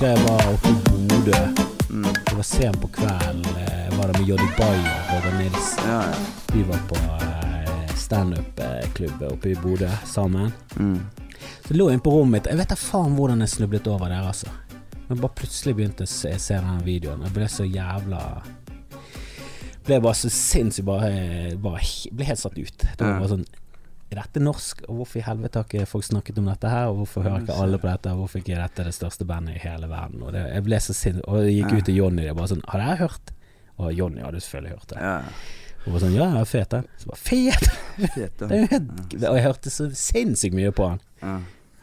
husker jeg var oppe i Bodø. Mm. Det var sent på kvelden. Jeg Var det med Joddy Bayer og Håvard Nilsen. Ja, ja. Vi var på eh, standup-klubb oppe i Bodø sammen. Mm. Så lå jeg inne på rommet mitt. Jeg vet da faen hvordan jeg snublet over der, altså. Men bare plutselig begynte jeg å se den videoen. Jeg ble så jævla Ble bare så sinnssykt bare, bare Ble helt satt ut. Det var bare sånn Er dette norsk? Og hvorfor i helvete har ikke folk snakket om dette her? Og hvorfor hører ikke alle på dette? Og hvorfor ikke er dette det største bandet i hele verden? Og det, jeg ble så sint, Og jeg gikk ut til Jonny og bare sånn Har dere hørt? Og Jonny hadde selvfølgelig hørt det. ja. Og bare sånn Ja, ja, fet den. Så bare Fet! Er Og jeg hørte så sinnssykt mye på han. Ja.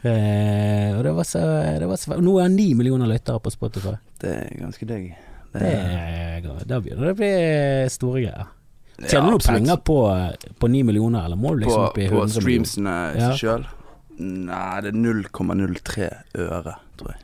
Eh, og det var så, det var så Nå er han ni millioner lyttere på Spotify. Det er ganske digg. Det Det er, er, da begynner det å bli store greier. Tjener du penger på, på 9 millioner, eller må du liksom på, opp i 100 millioner? streamsene i Ja. sjøl? Nei, det er 0,03 øre, tror jeg.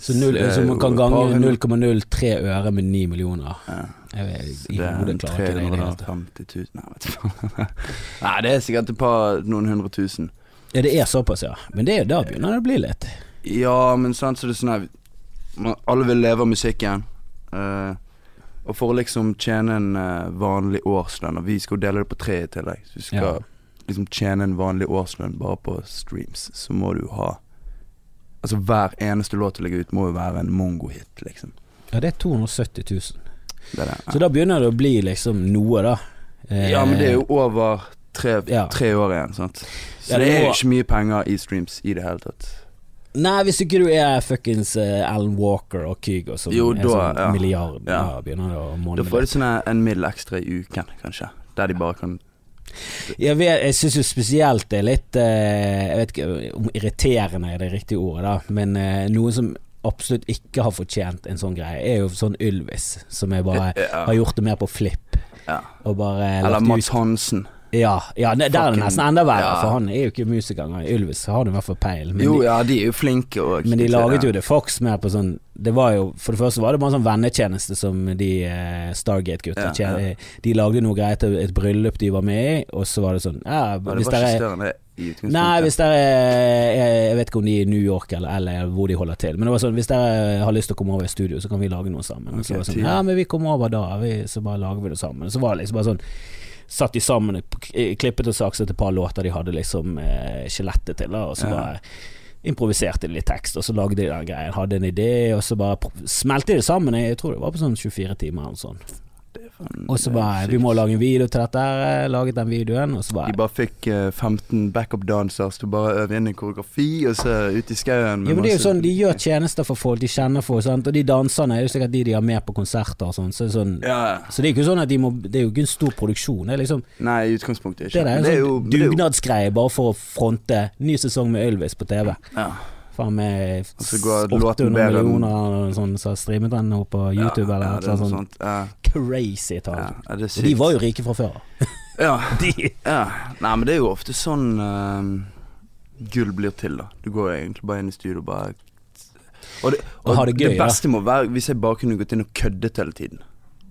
Så, null, det er så man kan gange 0,03 øre med 9 millioner. Ja. Jeg vet, Så I det er hodet klarer ikke det i det hele tatt. 350 000 Nei, vet du faen. Nei, det er sikkert et par noen hundre tusen. Ja, det er såpass, ja. Men det, da begynner det å bli litt. Ja, men sant, så det er sånn her Alle vil leve av musikken. eh, og for å liksom tjene en uh, vanlig årslønn Og vi skal jo dele det på tre i tillegg. Så vi skal Ja. liksom tjene en vanlig årslønn bare på streams, så må du ha Altså hver eneste låt du legger ut, må jo være en mongo-hit, liksom. Ja, det er 270 000. Det det. Så da begynner det å bli liksom noe, da. Eh, Ja, men det er jo over tre, Ja. tre år igjen, sant. Så Ja, det det er jo ikke mye penger i streams i det hele tatt. Nei, hvis ikke du er fuckings uh, Alan Walker og Kygo som Jo, er da, sånn ja. milliard, Ja. da begynner å Da får du sånn en mill ekstra i uken, kanskje. Der de bare kan Jeg, vet- jeg syns jo spesielt det er litt uh, Jeg vet ikke om irriterende er det riktige ordet, da, men uh, noe som absolutt ikke har fortjent en sånn greie, er jo sånn Ylvis, som jeg bare Ja. har gjort det mer på flipp. Ja. Eller Mads Hansen. Ja, ja ne, der er det nesten enda verre, ja. for han er jo ikke musiker engang. Ylvis har han i hvert fall peil. Men Jo, de, ja, de er jo flinke òg. Men de laget jo The Fox mer på sånn Det var jo For det første var det bare en sånn vennetjeneste som de eh, Stargate-gutta Ja, ja. De lagde noe greit til et bryllup de var med i, og så var det sånn Ja, det hvis var ikke større enn det i utgangspunktet. Nei, hvis dere er jeg vet ikke om de er i New York eller eller hvor de holder til, men det var sånn hvis dere har lyst til å komme over i studio, så kan vi lage noe sammen. Okay, så var det sånn. Ja, men vi kommer over da, vi, så bare lager vi det sammen. Så var det liksom bare sånn Satt de sammen, k- klippet og sakset et par låter de hadde liksom eh, skjelettet til, da, og så Ja. bare improviserte de litt tekst, og så lagde de den greien. Hadde en idé, og så bare smelte de det sammen. Jeg tror det var på sånn 24 timer eller noe sånt. Og så bare. Vi må lage en video til dette eh, Laget den videoen, og så bare De bare fikk eh, 15 backup dancers til bare øve inn en koreografi, og så ut i skauen. med Ja, men det er jo sånn, De gjør tjenester for folk de kjenner for, sant? og de danserne er jo sikkert de de har med på konserter og sånn. Så, sånn, Ja, så det er ikke sånn at de må Det er jo ikke en stor produksjon. Det liksom Nei, i utgangspunktet ikke. Det er en sånn jo- dugnadsgreie bare for å fronte ny sesong med Ylvis på TV. Ja. Faen så låten 800 millioner sånn som har streamet den på YouTube ja, eller ja, noe sånt. sånt. Crazy tall. ja, de var jo rike fra før. Ja, ja. Nei, men det er jo ofte sånn uh, gull blir til, da. Du går egentlig bare inn i studio og bare Og det, Og det gøy, det beste må være hvis jeg bare kunne gått inn og køddet hele tiden.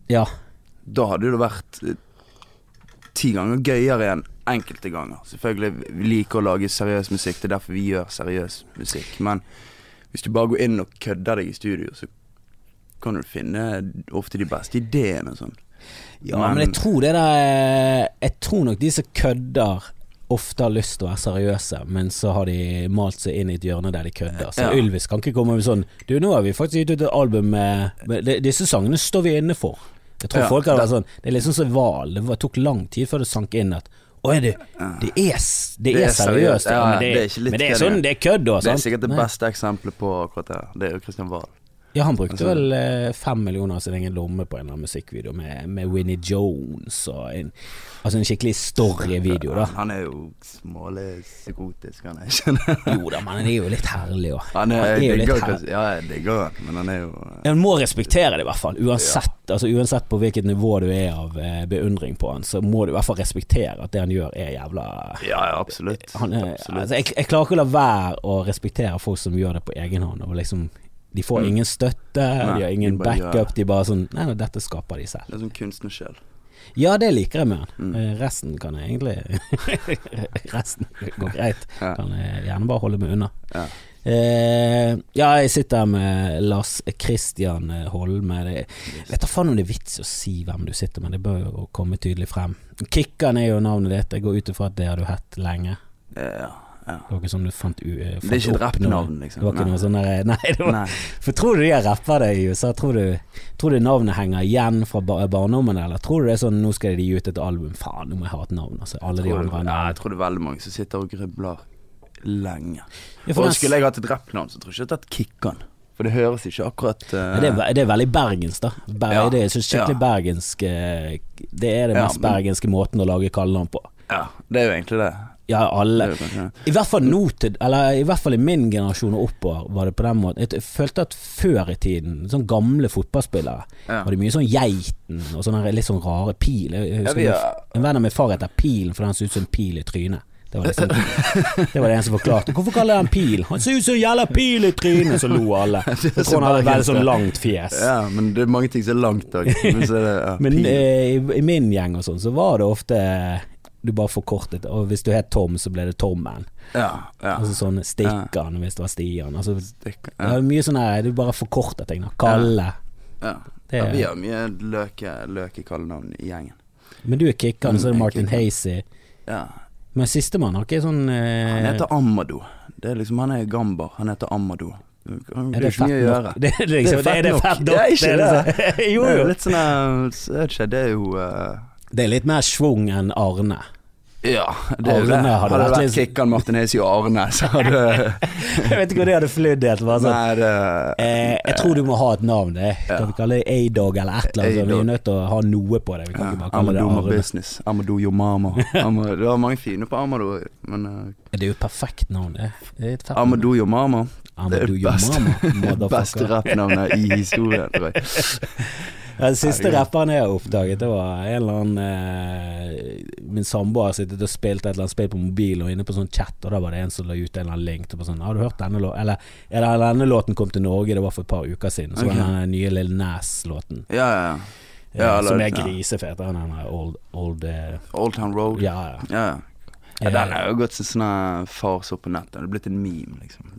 Ja. Da hadde det vært eh, ti ganger gøyere enn enkelte ganger. Selvfølgelig, vi liker å lage seriøs musikk, det er derfor vi gjør seriøs musikk. Men hvis du bare går inn og kødder deg i studio, så kan du finne ofte de beste ideene sånn. Ja, men, jeg tror det der Jeg tror nok de som kødder ofte har lyst til å være seriøse, men så har de malt seg inn i et hjørne der de kødder. Så Ja. Ylvis kan ikke komme med sånn Du, nå har vi faktisk gitt ut et album med, Disse sangene står vi inne for. Jeg tror Ja, folk hadde vært sånn Det er liksom som Hval. Det tok lang tid før det sank inn at er det, det, er, det, er er seriøst, ja, men det, er men det er sånn. Det er kødd, da. Det er sikkert det beste eksempelet på akkurat det. Det er jo Christian Wahl. Ja, han brukte Altså- vel eh, fem millioner av sin egen lomme på en eller annen musikkvideo med, med Winnie Jones og en, Altså en skikkelig storyvideo, da. Han er jo smålig psykotisk, han er ikke Jo da, men han er jo litt herlig òg. Han er, Han er jo litt digger her- Ja, jeg digger han, men han er jo Han må respektere det i hvert fall, uansett, altså, uansett på hvilket nivå du er av eh, beundring på han, så må du i hvert fall respektere at det han gjør er jævla Ja, ja, absolutt. han er, absolutt. altså, jeg, jeg klarer ikke å la være å respektere folk som gjør det på egen hånd. Og liksom, de får Mm. ingen støtte, Nei, de har ingen de gjør backup. De bare sånn Nei, nei, dette skaper de selv. Det er sånn kunstnersjel. Ja, det liker jeg med han. Mm. Eh, Resten kan jeg egentlig Resten går greit. Ja. Kan jeg gjerne bare holde meg unna. Ja. Eh, ja, jeg sitter her med Lars Kristian Holme. Det, jeg vet da faen om det er vits å si hvem du sitter med, det bør jo komme tydelig frem. Kikkan er jo navnet ditt, jeg går ut ifra at det har du hett lenge. Ja, ja. Det var ikke sånn du fant, u, eh, fant Det er ikke et rappnavn, liksom. Det var ikke Nei. noe sånn der, Nei, var, Nei. for tror du de har rappere i USA, tror du, tror du navnet henger igjen fra bar barndommen, eller tror du det er sånn nå skal de gi ut et album, faen nå må jeg ha et navn, altså alle de andre ja, navn. jeg tror det er veldig mange som sitter og grubler lenge. Ja, for Og skulle jeg hatt et rappnavn, så tror jeg ikke jeg hadde tatt Kikkan. For det høres ikke akkurat uh... Ja, det, er, det er veldig bergensk, da. Ber Ja, Det er så skikkelig ja. bergensk eh, Det er det Ja, mest men- bergenske måten å lage kallenavn på. Ja, det er jo egentlig det. Ja, alle. I hvert fall nå til Eller i hvert fall i min generasjon og oppover var det på den måten. Jeg følte at før i tiden, sånn gamle fotballspillere, Ja. var det mye sånn Geiten og sånne litt sånn rare pil. Jeg Ja, husker en- har- En venn av min far heter Pilen for han så ut som en pil i trynet. Det var, liksom, det var det en som forklarte. Hvorfor kaller han Pil? Han ser ut som en jævla pil i trynet! Så lo alle. Jeg så tror han hadde veldig sånn langt fjes. Ja, men det er mange ting som er langt òg. Men, ja, Men eh, i, i min gjeng og sånn, så var det ofte du bare forkortet, og hvis du het Tom, så ble det Tommen. ja, ja. Altså sånn Stikkan hvis det var Stian. Altså, Det- det ja. er mye sånn her, du bare forkorter ting. da Kalle. Ja. Det ja, er- vi har mye løke, løkekallenavn i gjengen. Men du er Kikkan, så er det Mm, Martin. Hazy. Ja. Men sistemann har ikke sånn eh, Han heter Amado. Det er liksom, han er gambar. Han heter Amado. Det er er det ikke mye å gjøre. Det er liksom, Det er er det fett nok. Det er ikke liksom- det. jo, Det er jo jo. litt sånn eh, Jeg vet ikke, det er jo eh, Det er litt mer schwung enn Arne. Ja, det. Arne hadde Hadde vært vært litt- Kikkan, Martin Hesi og Arne, så hadde Jeg vet ikke hvor det hadde flydd helt. Sånn. Nei, det Eh, jeg tror du må ha et navn. Det. Kan vi kalle det A-Dog eller et eller annet? Vi er nødt til å ha noe på det. Vi kan ikke bare kalle det Amadou det Arne. business. Amadou your mama. Amadou, det var mange fine på Amadou, men uh... Det er jo et perfekt navn. Det Det er et fett navn. Amadou your mama. Det er det beste, beste rappnavnet i historien, tror jeg. Den siste rapperen jeg har oppdaget, det var en eller annen eh, Min samboer sittet og spilt et eller annet spill på mobil og inne på sånn chat, og da var det en som la ut en eller annen link. til sånn, har du hørt denne låten? Eller eller denne låten kom til Norge, det var for et par uker siden. Så okay. var den nye Lille Nas-låten. Ja, ja, ja. Ja, eller- som er grisefet. Den old, old uh, Old Town Road. Ja, ja. Ja, ja. den har jo gått som sånn farse opp på nettet. Det er blitt en meme, liksom.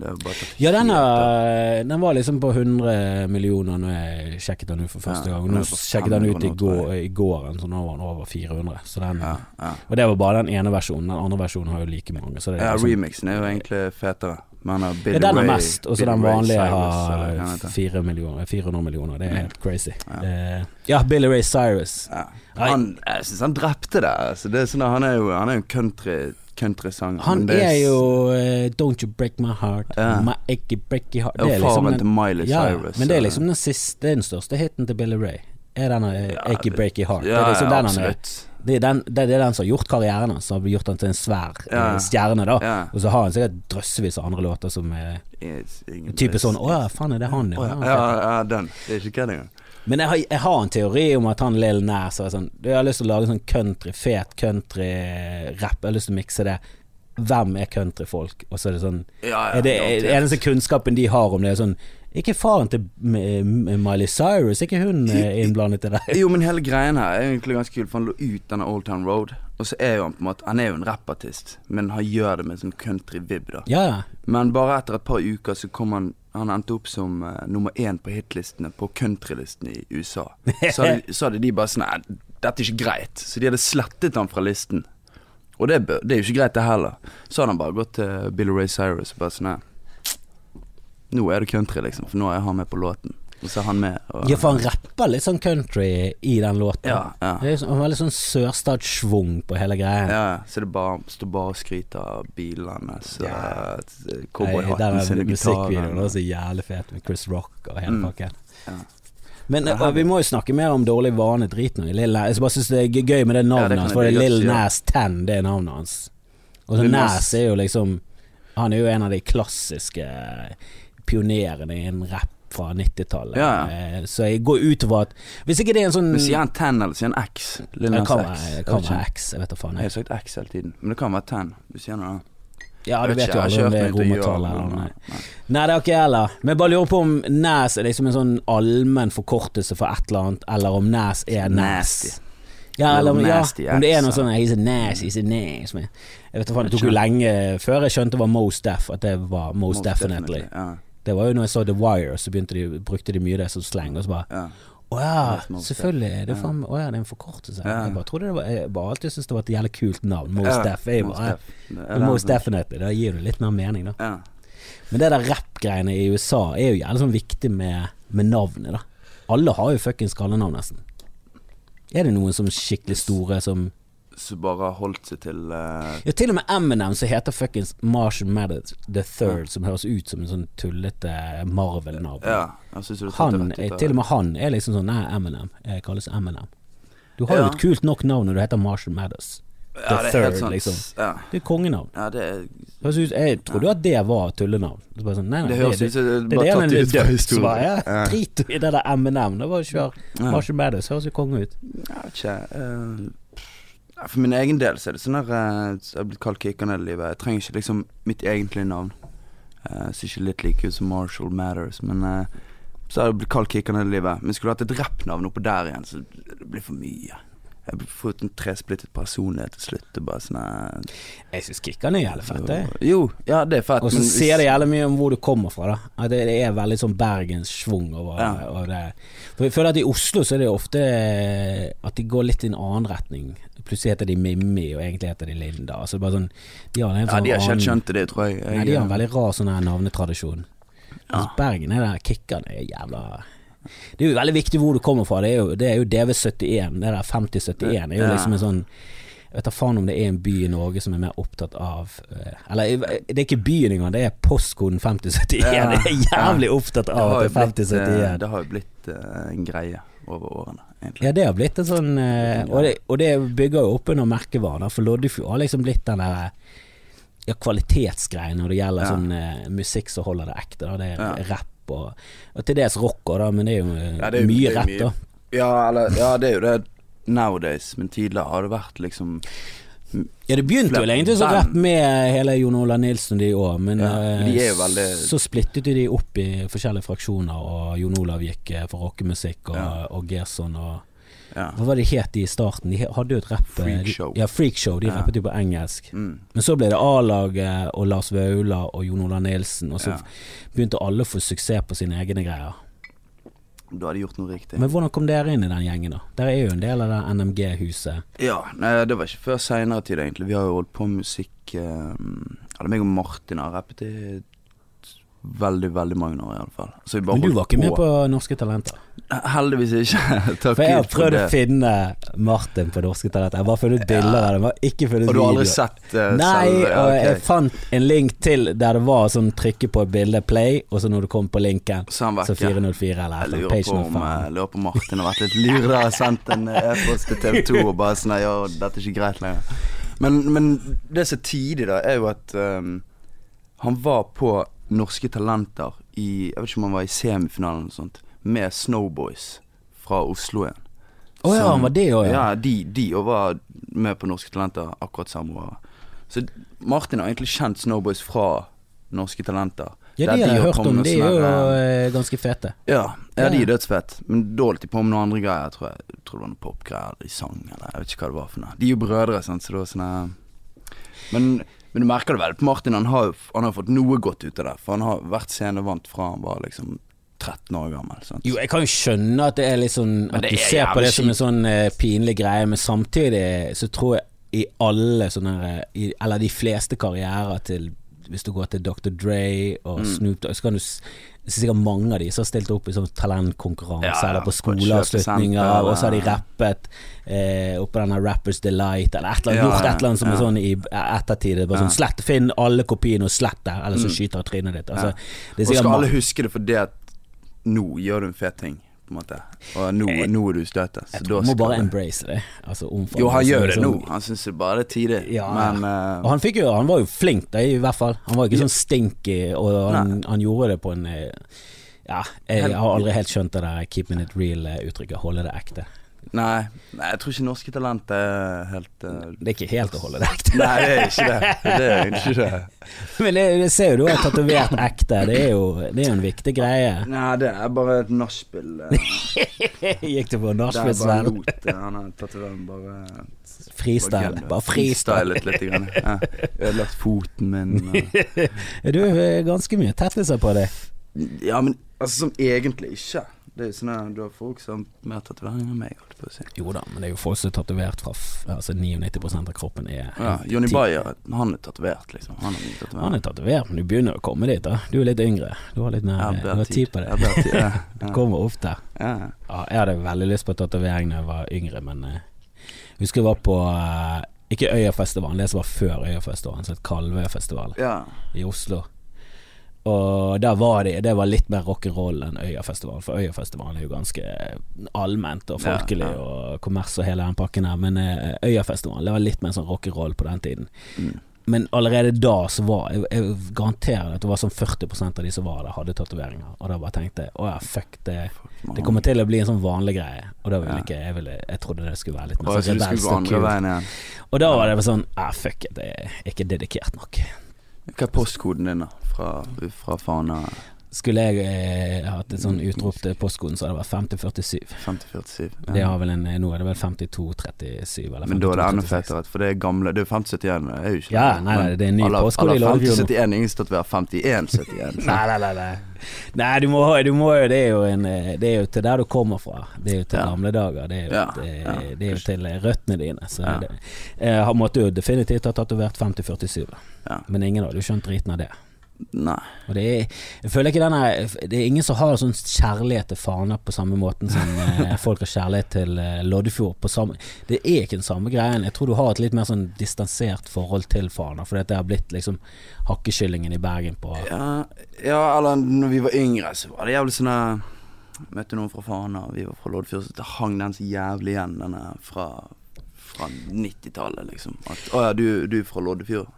Ja, den, er, den var liksom på 100 millioner når jeg sjekket den ut for første Ja, gang. Nå sjekket den ut i 500 nå, tror går, i går så nå var den over 400. Så den, ja. Og det var bare den ene versjonen. Den andre versjonen har jo like mange. Så det er ja, liksom, remixen er jo egentlig fetere. Men uh, ja, den er mest, og så den vanlige har 400 millioner, 400 millioner. Det er helt crazy. Ja. uh, ja, Billy Ray Cyrus. Ja. Han, jeg syns han drepte det. Altså, det er sånn, han er jo Han er jo en country countrysanger. Han er, er jo uh, Don't You Break My Heart, Ja. My Achy Breaky Heart. Det er liksom faren den, til Miley Cyrus. men det er liksom den siste, den største hiten til Billy Ray. Er denne uh, Achy Breaky Heart. det er liksom den han er. Det er, den, det, det er den som har gjort karrieren hans, som har gjort han til en svær eh, Ja. stjerne, da. Ja. Og så har han sikkert drøssevis av andre låter som er It's type sånn Å ja, faen er det han, ja. ja. ja, den. Det er ikke kødd engang. Men jeg har, jeg har en teori om at han Lill Nær er sånn Jeg har lyst til å lage sånn country, fet country-rapp. Jeg har lyst til å mikse det. Hvem er countryfolk? Og så er det sånn Ja, ja, er det, garantert. Eneste kunnskapen de har om det, er sånn Ikke faren til M- M- Miley Cyrus, ikke hun eh, innblandet i det? Jo, men hele greien her er egentlig ganske kul, for han lå ut denne Old Town Road. Og så er jo han på en måte Han er jo en rappartist, men han gjør det med sånn country-vib, da. Ja, ja. Men bare etter et par uker så kom han Han endte opp som uh, nummer én på hitlistene på countrylisten i USA. Så hadde, så hadde de bare sånn Nei, dette er ikke greit. Så de hadde slettet han fra listen. Og det, det er jo ikke greit, det heller. Så hadde han bare gått til Billy Ray Cyrus og bare sånn Nei, nå er det country, liksom. For nå er han med på låten. Og så er han med. Og, ja, for han rapper litt sånn country i den låten. Ja, ja. Det er sånn, veldig sånn sørstatssvung på hele greia. Ja, så det bare, står bare og skryter av bilene. Ja. Cowboyhatten sin, musikkvideoen gitaren. er så jævlig fet med Chris Rock og hele Mm. pakken. Ja. Men eh, vi må jo snakke mer om dårlig vane drit nå. Jeg bare synes det er gøy med det navnet ja, hans, for det er Lill. Nas 10, det er navnet hans. Og så Nas- er jo liksom Han er jo en av de klassiske pionerene i en rapp fra 90-tallet. Ja, Eh, Så jeg går ut over at Hvis ikke det er en sånn Men sier han 10 eller sier han X? Lille Det Nas kan X. Jeg kan være X, jeg vet da faen. Jeg jeg har sagt X hele tiden, men det kan være 10. Du sier noe annet. Ja, du vet jo aldri om det er romertall eller nei. Nei. Det har ikke jeg heller. Men jeg bare lurer på om Nas er liksom en sånn allmenn forkortelse for et eller annet, eller om Nas er Nas. Ja, eller, om, ja, om det er noe sånn He's a Nas, he's a Nas. Jeg vet da faen, Det tok jo lenge før jeg skjønte det var Most Deaf, at det var Most Definitely. Det var jo når jeg så The Wire, så de, brukte de mye det som slang, og så bare ja. Å ja, selvfølgelig. Det er, faen, å ja, det er en forkortelse. Ja. Jeg bare trodde det var Jeg bare alltid syntes det var et jævlig kult navn. Most Ja, Def. Jeg bare, Def. Da gir det litt mer mening, da. Ja. Men det der rappgreiene i USA er jo jævlig sånn viktig med, med navnet, da. Alle har jo fuckings kallenavn, nesten. Er det noen som skikkelig store som Så bare har holdt seg til uh... Ja, til og med Eminem som heter fuckings Martian Mathers the Third, som høres ut som en sånn tullete Marvel-navn. Ja, jeg synes du Han, er- til og med han er liksom sånn Nei, Eminem. Jeg kalles Eminem. Du har jo Ja. et kult nok navn når du heter Martian Mathers. The ja, Third, sant. liksom. Ja. Det er kongenavn. ja, det er jeg trodde at det var tullenavn. Så sånn, nei, nei, Det høres ut som det det bare tatt ut fra historien. ja, Drit i det der Eminem. Det var kjør Ja. Marshall Mathers. Høres jo konge ut. Ja, ikke eh, For min egen del så er det sånn der eh, Jeg har blitt kalt Kikkan hele livet. Jeg trenger ikke liksom mitt egentlige navn. Uh, ser ikke litt like ut som Marshall Matters, men uh, så har jeg blitt kalt Kikkan hele livet. Men skulle jeg hatt et rappnavn oppå der igjen, så det blir for mye. Jeg har fått en tresplittet personlighet til slutt. Og bare sånn eh, Jeg syns Kikkan er jævlig fett. jeg. Jo, ja, det er fett. Og så sier det jævlig mye om hvor du kommer fra. da At det, er veldig sånn bergenssvung over, Ja. det. For jeg føler at i Oslo så er det ofte eh, at de går litt i en annen retning. Plutselig heter de Mimmi, og egentlig heter de Linda. Altså bare sånn De har Ja, sånn de har ikke helt skjønt det, tror jeg. jeg Nei, de har en eh, veldig rar sånn her navnetradisjon. Ja. Mens Bergen er der Kikkan er jævla Det er jo veldig viktig hvor du kommer fra. Det er jo, det er jo DV71. Det der 5071 er jo liksom en sånn jeg vet da faen om det er en by i Norge som er mer opptatt av eh, Eller det er ikke byen engang, det er postkoden 5071. Ja, Det er jævlig opptatt av det er blitt, eh, 5071. Det har jo blitt eh, en greie over årene, egentlig. Ja, det har blitt en sånn eh, og, det, og det bygger jo opp under merkevaren. For Loddefjord har liksom blitt den der ja, kvalitetsgreien når det gjelder Ja. sånn eh, musikk som holder det ekte. Da. Det er Ja. rapp og, og til dels rock òg, men det er jo eh, Ja, det er jo- mye rapp, da. Ja, eller, ja, det er jo det nowadays, men tidligere har det vært liksom Ja, det begynte vel egentlig som rapp med hele Jon Olav Nilsen de òg, men Ja, eh, de veldig- så splittet de opp i forskjellige fraksjoner, og Jon Olav gikk eh, for rockemusikk, og, Ja. og Gerson og Ja. Hva var det het de i starten? De hadde jo et rapp eh, Freakshow. Ja, Freakshow. De Ja. rappet jo på engelsk. Mm. Men så ble det A-laget og Lars Vaular og Jon Olav Nilsen, og så Ja. begynte alle å få suksess på sine egne greier. Da hadde gjort noe riktig. Men hvordan kom dere inn i den gjengen, da? Dere er jo en del av det NMG-huset. Ja, nei, det var ikke før seinere tid, egentlig. Vi har jo holdt på med musikk eh, meg og Martin har rappet i veldig, veldig mange år, i alle fall. Så Men du var ikke med på Norske Talenter? Heldigvis ikke. Takk For jeg har prøvd å finne Martin på Norske Talenter. Jeg har bare funnet bilder av det, har ikke funnet Og du har aldri sett uh, Nei, selve og jeg fant en link til der det var sånn trykke på et bilde, play, og så når du kom på linken, Så så 404 eller Jeg lurer på, om, jeg lurer på om Martin har vært litt lur der og sendt en eh, e-post til TV 2 og bare sånn Ja, dette er ikke greit lenger. Men, men det som er tidlig, da, er jo at um, han var på Norske Talenter i Jeg vet ikke om han var i semifinalen eller sånt, med Snowboys fra Oslo igjen. Å ja, han var det òg, ja. Ja, de, de og var med på Norske Talenter akkurat samme året. Så Martin har egentlig kjent Snowboys fra Norske Talenter. Ja, de har jeg hørt om. De er jo eh, ganske fete. ja, ja, de er dødsfett. Men da holdt de på med noen andre greier. Tror jeg, jeg tror det var noen popgreier eller de sang, eller jeg vet ikke hva det var for noe. De er jo brødre, sant, så det var sånn men, men du merker det vel på Martin. Han har han har fått noe godt ut av det. For han har vært scenevant fra han var liksom 13 år gammel. Sant? Jo, jeg kan jo skjønne at det er litt sånn At du er ser på det som en sånn uh, pinlig greie, men samtidig så tror jeg i alle sånne i, Eller de fleste karrierer til Hvis du går til Dr. Dre og Mm. Snoop Dogg, så kan du er sikkert mange av de som har stilt opp i sånn talentkonkurranse Ja, ja, eller på skoleavslutninger, og så har de rappet eh, oppå denne Rappers Delight, eller et eller annet, Ja, gjort et eller annet som er sånn i ettertid. Er Bare sånn slett, Finn alle kopiene og slett det, eller så Mm. skyter jeg trynet ditt. Altså, det Og skal alle huske det for det at nå gjør du en fet ting, på en måte. Og nå, nå er du støtet. Så Jeg tror han må bare det- embrace det. Altså, Jo, han gjør det sånn- nå. Han syns det bare er tidlig. Ja, Men uh, han, jo, han var jo flink, da, i hvert fall. Han var ikke Ja. sånn stinky, og han, han gjorde det på en eh, Ja, jeg jeg har aldri helt skjønt det der 'keeping it real'-uttrykket. Holde det ekte. Nei, nei, jeg tror ikke Norske Talent er helt uh, Det er ikke helt å holde det ekte. Nei, det er ikke det. Det er ikke det. Men det, det ser jo du har tatovert ekte. Det er, jo, det er jo en viktig greie. Nei, det er bare et nachspiel. eh. Gikk du på Det er bare lot. eh, Han har tatovert bare Freestyle. Bare freestyle. freestylet litt. Grann. Ja. Ødelagt foten min. Og. Du er ganske mye tettiser på deg. Ja, men altså som egentlig ikke. Det er jo sånn at Du har folk som har mer tatoveringer enn meg. Holdt på å si. Jo da, men det er jo folk som er tatovert fra Altså 99% av kroppen er Ja, Johnny Bayer, han er tatovert, liksom. Han er tatovert, Han er tatovert, men du begynner å komme dit. da Du er litt yngre. Du har litt mer Ja, du har tid på det. tid. Ja, ja. kommer ofte. Ja. Ja, jeg hadde veldig lyst på tatovering da jeg var yngre, men uh, husker jeg var på uh, Ikke Øyafestivalen, det som var før Øyafestivalen, så et kalvefestival ja. i Oslo. Og der var det, det var litt mer rock'n'roll enn Øyafestivalen, for Øyafestivalen er jo ganske allment og folkelig Ja, ja. og kommers og hele den pakken her, men eh, Øyafestivalen det var litt mer sånn rock'n'roll på den tiden. Mm. Men allerede da så var jeg, jeg garanterer at det var sånn 40% av de som var der, hadde tatoveringer. Og da bare tenkte jeg å ja, fuck det. Det kommer til å bli en sånn vanlig greie. Og da ville Ja. ikke jeg, ville, jeg trodde det skulle være litt mer sånn rebelsk og kult. Og da var det sånn ja, fuck it, jeg er ikke dedikert nok. Hva er postkoden din, da? Fra, fra Fana Skulle jeg eh, hatt et sånn utrop til postkoden, så hadde det vært 5047. 5047? Det har vel en, nå er det vel 5237 eller 52, Men da er det enda 36. fetere, for det er gamle Det er jo 5071, det er jo ikke Ja, det. nei, nei, det er en ny alle- postkode i nå. 5071, ingen som tatoverer 5171. Nei, nei, nei, nei. Nei, du må, du må jo Det er jo en eh, Det er jo til der du kommer fra. Det er jo til Ja. gamle dager. Det er jo, Ja, til, ja, det er jo til røttene dine. Så Ja. det, jeg måtte jo definitivt ha tatovert 5047. Ja. men ingen hadde jo skjønt driten av det. Nei. Og det er, jeg føler ikke denne Det er ingen som har sånn kjærlighet til Fana på samme måten som eh, folk har kjærlighet til eh, Loddefjord. På samme, det er ikke den samme greien. Jeg tror du har et litt mer sånn distansert forhold til Fana, fordi det har blitt liksom hakkekyllingen i Bergen på Ja, ja, eller når vi var yngre, så var det jævlig sånn Møtte noen fra Fana, vi var fra Loddefjord, så det hang den så jævlig igjen, denne fra, fra 90-tallet, liksom. At å ja, du, du er fra Loddefjord.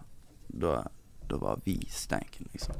Da, da var vi stenken, liksom.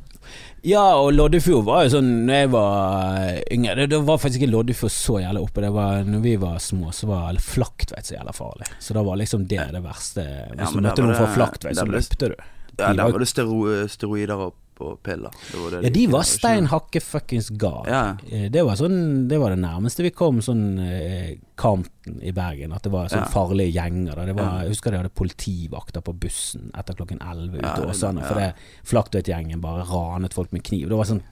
Ja, og Loddefjord var jo sånn Når jeg var yngre Det, det var faktisk ikke Loddefjord så jævlig oppe. Det var Når vi var små, så var Flaktveit så jævla farlig. Så da var liksom det det verste. Hvis Ja, du møtte noen fra Flaktveit, så løpte du. Ja, De der var- var det stero, steroider opp og piller. Det var det Ja, de var det stein hakke fuckings gal. Ja. Eh, Det var sånn Det var det nærmeste vi kom sånn eh, Kanten i Bergen. At det var sånn Ja. farlige gjenger. Det var, Ja. Jeg husker de hadde politivakter på bussen etter klokken 11 ute i det- Åsane. ja. Fordi Flaktveit-gjengen bare ranet folk med kniv. Det var sånn.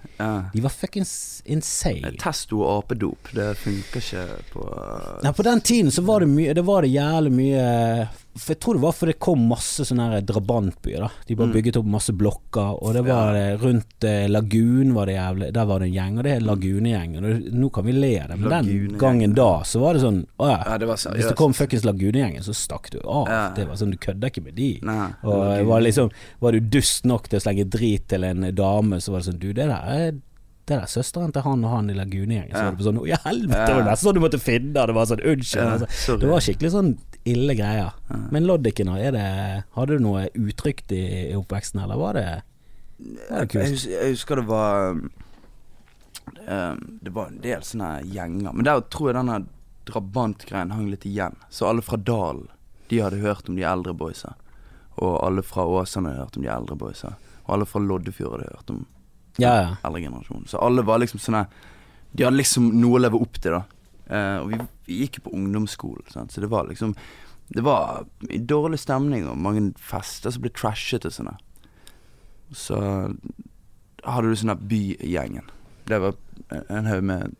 De var fuckings insane. Testo og apedop, det funker ikke på Nei, på den tiden så var det mye Det var det jævlig mye For jeg tror det var fordi det kom masse sånne her drabantbyer. da De bare Mm. bygget opp masse blokker, og det var Ja. eh, rundt eh, Lagun var det jævlig Der var det en gjeng, og det er Lagunegjengen. Og Nå kan vi le av det, men den gangen da så var det sånn Å ja. Ja, det var Hvis det kom fuckings Lagunegjengen, så stakk du av. Ja. Det var sånn, Du kødda ikke med de. Nei, Og Lagune. var liksom Var du dust nok til å slenge drit til en dame, så var det sånn Du, det der er det der er søsteren til han og han i Lagunegjengen. Så Ja. var det på sånn Å, helvete! Ja. Det var nesten sånn du måtte finne det. Det var sånn Unnskyld. Ja, altså. Det var skikkelig sånn ille greier. Ja. Men Loddiken, Hadde du noe utrygt i, i oppveksten, eller var det var det kult? Jeg, husker, det var um, um, Det var en del sånne gjenger. Men der tror jeg denne drabantgreien hang litt igjen. Så alle fra Dalen, de hadde hørt om de eldre boysa. Og alle fra Åsane hadde hørt om de eldre boysa. Og alle fra Loddefjord hadde hørt om Ja, ja. eldre generasjon. Så alle var liksom sånne De hadde liksom noe å leve opp til, da. Eh, og vi, vi gikk jo på ungdomsskolen, sant? så det var liksom Det var i dårlig stemning og mange fester som ble trashet og sånn. Så hadde du sånn der Bygjengen. Det var en- haug med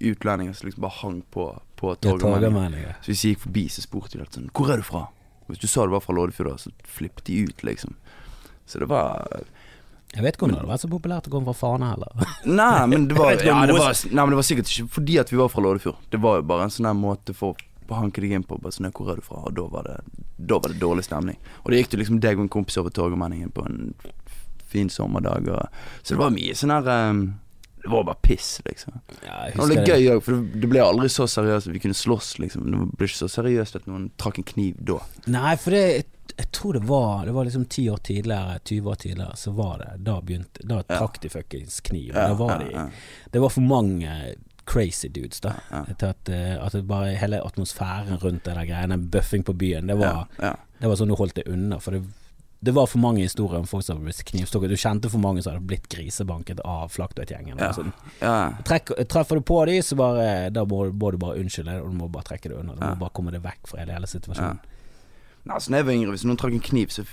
utlendinger som liksom bare hang på på Torgallmenningen. Så hvis jeg gikk forbi, så spurte de alltid sånn Hvor er du fra? Hvis du sa det var fra Loddefjord, så flippet de ut, liksom. Så det var Jeg vet ikke om det vært så populært å komme fra Fana heller. Nei, men det var, ja, det var, nei, men det var sikkert ikke fordi at vi var fra Loddefjord. Det var jo bare en sånn måte for å hanke deg inn på. Bare sånn, Hvor er du fra? Og da var, det, da var det dårlig stemning. Og da gikk du liksom deg og en kompis over Torgallmenningen på en fin sommerdag. Og, så det var mye sånn her um, Det var bare piss, liksom. Ja, Det var litt gøy òg, for det- ble aldri så seriøst vi kunne slåss, liksom. Det ble ikke så seriøst at noen trakk en kniv da. Nei, for det jeg tror det var Det var liksom ti år tidligere, 20 år tidligere, så var det Da begynte Da trakk de fuckings kniv. Ja, var de. Det var for mange crazy dudes, da. Ja. ja. at, eh, at bare hele atmosfæren rundt det der greiene, buffing på byen, det var, ja. det var sånn du holdt det unna. For det, det var for mange historier om folk som hadde blitt knivstukket. Du kjente for mange som hadde blitt grisebanket av Flaktveit-gjengen. Ja. Sånn. ja. Treffer du på de, så bare Da må, må du bare unnskylde, og du må bare trekke det unna. Du Ja. må bare komme deg vekk fra hele, hele situasjonen. Nei, altså, når jeg var yngre, hvis noen trakk en kniv, så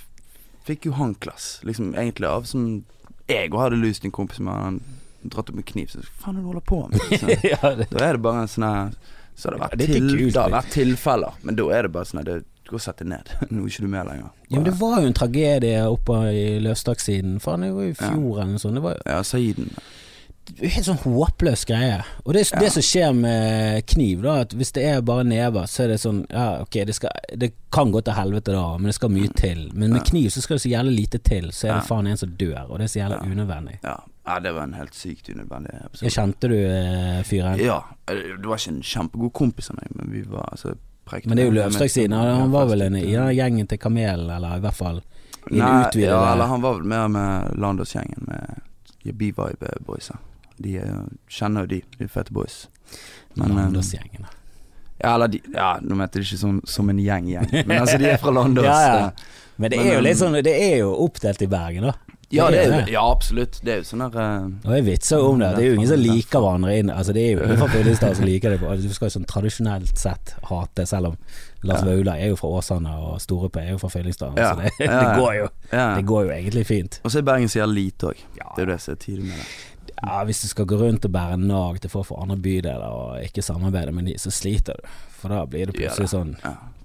fikk jo han klass. Liksom egentlig av som Jeg òg hadde lyst til en kompis med han dratt opp en kniv, så hva faen er det du holder på med? Liksom. ja, det, Da er det bare en sånn her Så har det vært, Det er ikke til, det har vært tilfeller, men da er det bare sånn at det Gå og sett deg ned. Nå er ikke du med lenger. ja, men det var jo en tragedie oppe i Løvstaksiden. Faen, det var jo i fjor eller noe sånt. Det var jo Ja, Saiden. helt sånn håpløs greie. Og det, Ja. det som skjer med kniv, da, at hvis det er bare never, så er det sånn Ja, ok, det, skal, det kan gå til helvete da, men det skal mye til. Men med kniv så skal det så jævlig lite til, så er det faen en som dør, og det er så jævlig Ja. unødvendig. Ja. ja, det var en helt sykt unødvendig episode. kjente du eh, fyren? Ja. Det var ikke en kjempegod kompis av meg, men vi var altså prekte Men det er jo med- Løvstaksiden. Han, var vel en, i den gjengen til Kamelen, eller i hvert fall i Nei, utvidede Ja, eller han var vel mer med Landåsgjengen, med B-Vibe-boysa. De er kjenner jo de, de fete boys. Landås-gjengen, Landåsgjengen. Ja, eller de Ja, nå mente de ikke som, som en gjeng-gjeng, men altså, de er fra Landås. Ja, ja. eh. Men det er jo litt sånn Det er jo oppdelt i Bergen, da. Ja, det er, jo- ja, absolutt. Det er jo sånn der uh, Og jeg vitser om det. Det er jo ingen som liker hverandre inn Altså Det er jo ingen fra Fyllestad som liker det. Altså, Du skal jo sånn tradisjonelt sett hate, selv om Lars Ja. Vaular er jo fra Åsane, og Storup er jo fra Fyllingsdal. Ja. Så det, det, går jo, det går jo egentlig fint. Og så er Bergen sier lite òg. Det er jo det som er tidlig med det. Ja, Hvis du skal gå rundt og bære nag til folk fra andre bydeler og ikke samarbeide med de, så sliter du. For da blir det plutselig sånn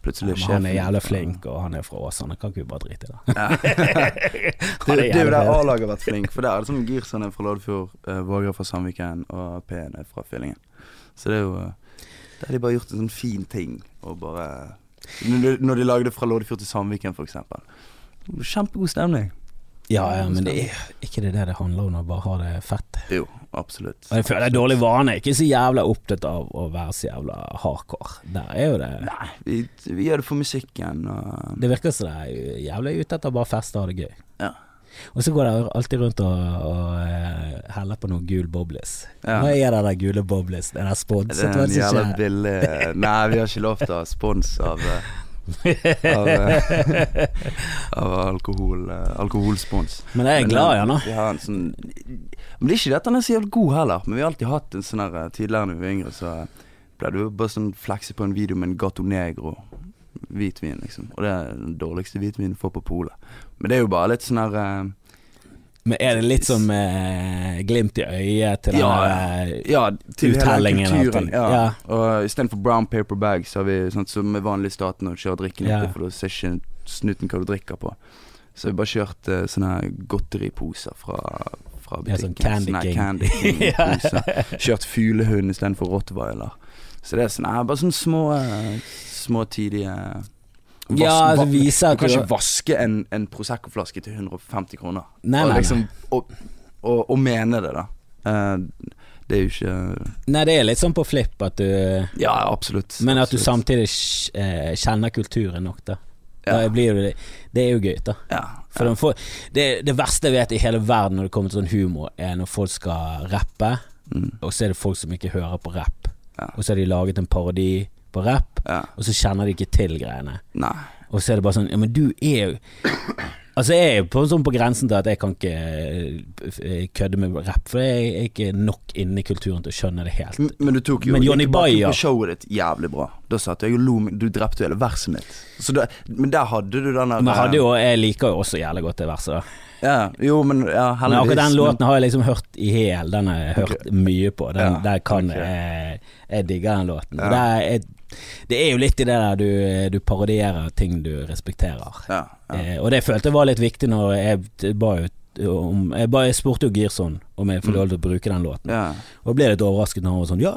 Plutselig men Han er jævlig flink, og han er fra Åsane. Kan ikke vi bare drite i det? Ja. det, det er jo der. A-laget har vært flink, for der er det sånn Girson er fra Loddefjord, uh, Våger fra Sandviken og P-en er fra Fyllingen. Så det er jo eh, Der har de bare gjort en sånn fin ting, og bare Når de, når de lagde fra Loddefjord til Sandviken, for eksempel. Kjempegod stemning. Ja, ja, men det er ikke det det det handler om, å bare ha det fett. Jo, absolutt. Og jeg føler det er dårlig vane. Jeg er Ikke så jævla opptatt av å være så jævla hardcore. Der er jo det Nei, vi, vi gjør det for musikken og Det virker som det er jævlig ute etter bare feste og ha det gøy. Ja. Og så går det alltid rundt og, og eh, heller på noe gul boblis. Ja. Hva er det der gule boblis? Er Det sponset? Det er en jævla billig Nei, vi har ikke lov til å ha spons av eh, Av, eh, av alkohol eh, alkoholspons. Men jeg er glad i eh, han, da. Sånn Men det er ikke det at han er så jævlig god heller. Men vi har alltid hatt en sånn her Tidligere da vi var yngre, så ble du bare sånn flekse på en video med en Gato Negro hvitvin, liksom. Og det er den dårligste hvitvinen du får på polet. Men det er jo bare litt sånn her Men er det litt som eh, glimt i øyet til Ja, denne Ja, til Uttellingen Hele kulturen. Ja. Ja. Og istedenfor brown paper bag, så har vi sånn som er vanlig i staten når du kjører drikken Ja. for da ser ikke snuten hva du drikker på. Så vi bare kjørt eh, sånne godteriposer fra, fra Ja, sånn butikken. Candy Sånne King. King-poser. Kjørt fuglehund istedenfor rottweiler. Så det er sånn, eh, bare sånne små, eh, små tidlige Vas- Ja, altså vise at Du kan ikke vaske en, en Prosecco-flaske til 150 kroner. Nei, og, nei, liksom, og, og, og mene det, da. Uh, det er jo ikke Nei, det er litt sånn på flipp at du Ja, absolutt. Men at du samtidig eh, kjenner kulturen nok, da. Ja. Da blir det, det er jo gøy, da. Ja. For de får, det, det verste jeg vet i hele verden når det kommer til sånn humor, er når folk skal rappe, Mm. og så er det folk som ikke hører på rapp. Ja. Og så har de laget en parodi på rap, ja. og så kjenner de ikke til greiene. Nei. Og så er det bare sånn Ja, men du er jo Altså jeg er på, sånn på grensen til at jeg kan ikke eh, kødde med rapp, for jeg er ikke nok inne i kulturen til å skjønne det helt. M- Men du tok jo Men Johnny Bayer- på showet ditt jævlig bra. Da satt jeg og lo Du drepte jo hele verset mitt. Så da, men der hadde du den der Men hadde jo, jeg liker jo også jævlig godt det verset, ja, Jo, men ja, Men akkurat den men- låten har jeg liksom hørt i hel. Den har jeg hørt mye på. Den, Ja, der kan okay. jeg Jeg digger den låten. Ja. Der, er, det er jo litt i det der du, du parodierer ting du respekterer. Ja, ja. Eh, og det jeg følte var litt viktig når jeg ba ut om Jeg, ba, jeg spurte jo Girson om jeg fikk lov til å bruke den låten. ja. Og ble litt overrasket når han var sånn Ja,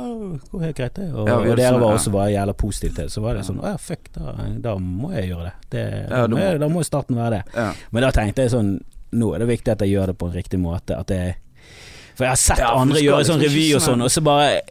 går helt greit, det. Og, Ja, og dere sånn, var også bare jævla positive til det. Så var det sånn Å ja, fuck, da, da må jeg gjøre det. det da, må jeg, da må starten være det. Men da tenkte jeg sånn Nå er det viktig at jeg gjør det på en riktig måte. At jeg, for jeg har sett Ja, andre gjøre sånn liksom revy og sånn- sånn, og så bare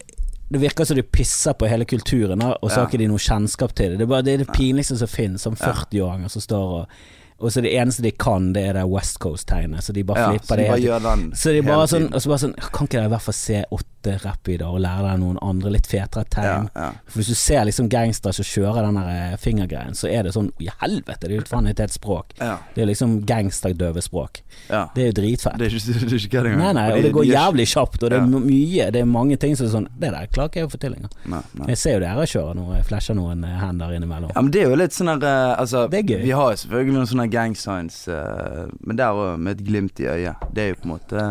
Det virker som de pisser på hele kulturen, og så har ikke de noe kjennskap til det. Det er bare det, er det pinligste som finnes, som 40-åringer som står og Og så det eneste de kan, det er det West Coast-tegnet, så de bare ja, flipper så det de bare helt gjør den så de hele bare sånn, og så bare sånn Kan ikke dere i hvert fall se åtte fete rappvideoer og lære deg noen andre litt fetere tegn. ja. For Hvis du ser liksom gangster som kjører den eh, fingergreien, så er det sånn I helvete, det er jo faen et språk. ja, Det er liksom gangsterdøvespråk. ja. Det er jo dritfett. Det er ikke, det er ikke engang. Nei, nei, Og det går jævlig kjapt, og det er mye Det er mange ting som er sånn Det der klarer ikke jeg å få til engang. ikke-. Jeg ser jo dere kjører noe, flasher noen eh, hender innimellom. Ja, men det er jo litt sånn her eh, Altså, Det er gøy. vi har jo selvfølgelig noen sånne gang signs, men der òg med et glimt i øyet. Det er jo på en måte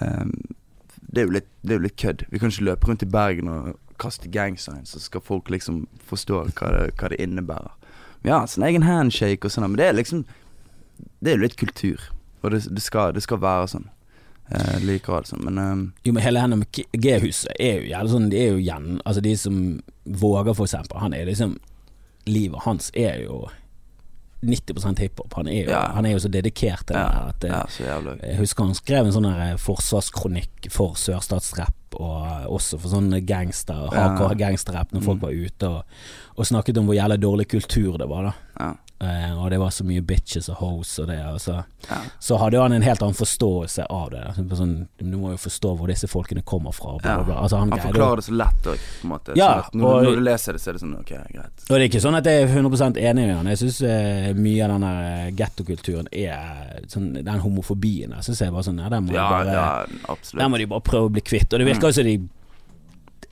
eh, det, er jo litt, det er jo litt kødd. Vi kan ikke løpe rundt i Bergen og kaste gang signs, så skal folk liksom forstå hva det, hva det innebærer. Ja, sånn egen handshake og sånn, men det er liksom Det er jo litt kultur, og det, det, skal, det skal være sånn. Eh, liker alt sånn, men um. Jo, men hele henne G-huset er jo jævlig sånn De er jo igjen Altså, de som våger, for eksempel. Han er liksom Livet hans er jo 90 hiphop. Han, er jo- Ja. han er jo så dedikert til det. ja, her At, eh, ja. Jeg husker han skrev en sånn her forsvarskronikk for sørstatsrapp, og også for sånn gangster, hardcore gangsterrapp, når folk Mm. var ute og, og snakket om hvor jævlig dårlig kultur det var, da. Eh, og det var så mye bitches og hoes og det. Og så, ja. så hadde han en helt annen forståelse av det. Sånn, du må jo forstå hvor disse folkene kommer fra. Bla, bla, bla. Altså, han Han forklarer det så lett òg, på en måte. Ja, sånn når, og- når du leser det, så er det sånn ok, greit. Og det er ikke sånn at jeg er 100 enig med han. Jeg syns eh, mye av den der gettokulturen er sånn, Den homofobien der syns jeg bare sånn Ja, den må, Ja, bare, den må de bare prøve å bli kvitt. Og det virker jo som de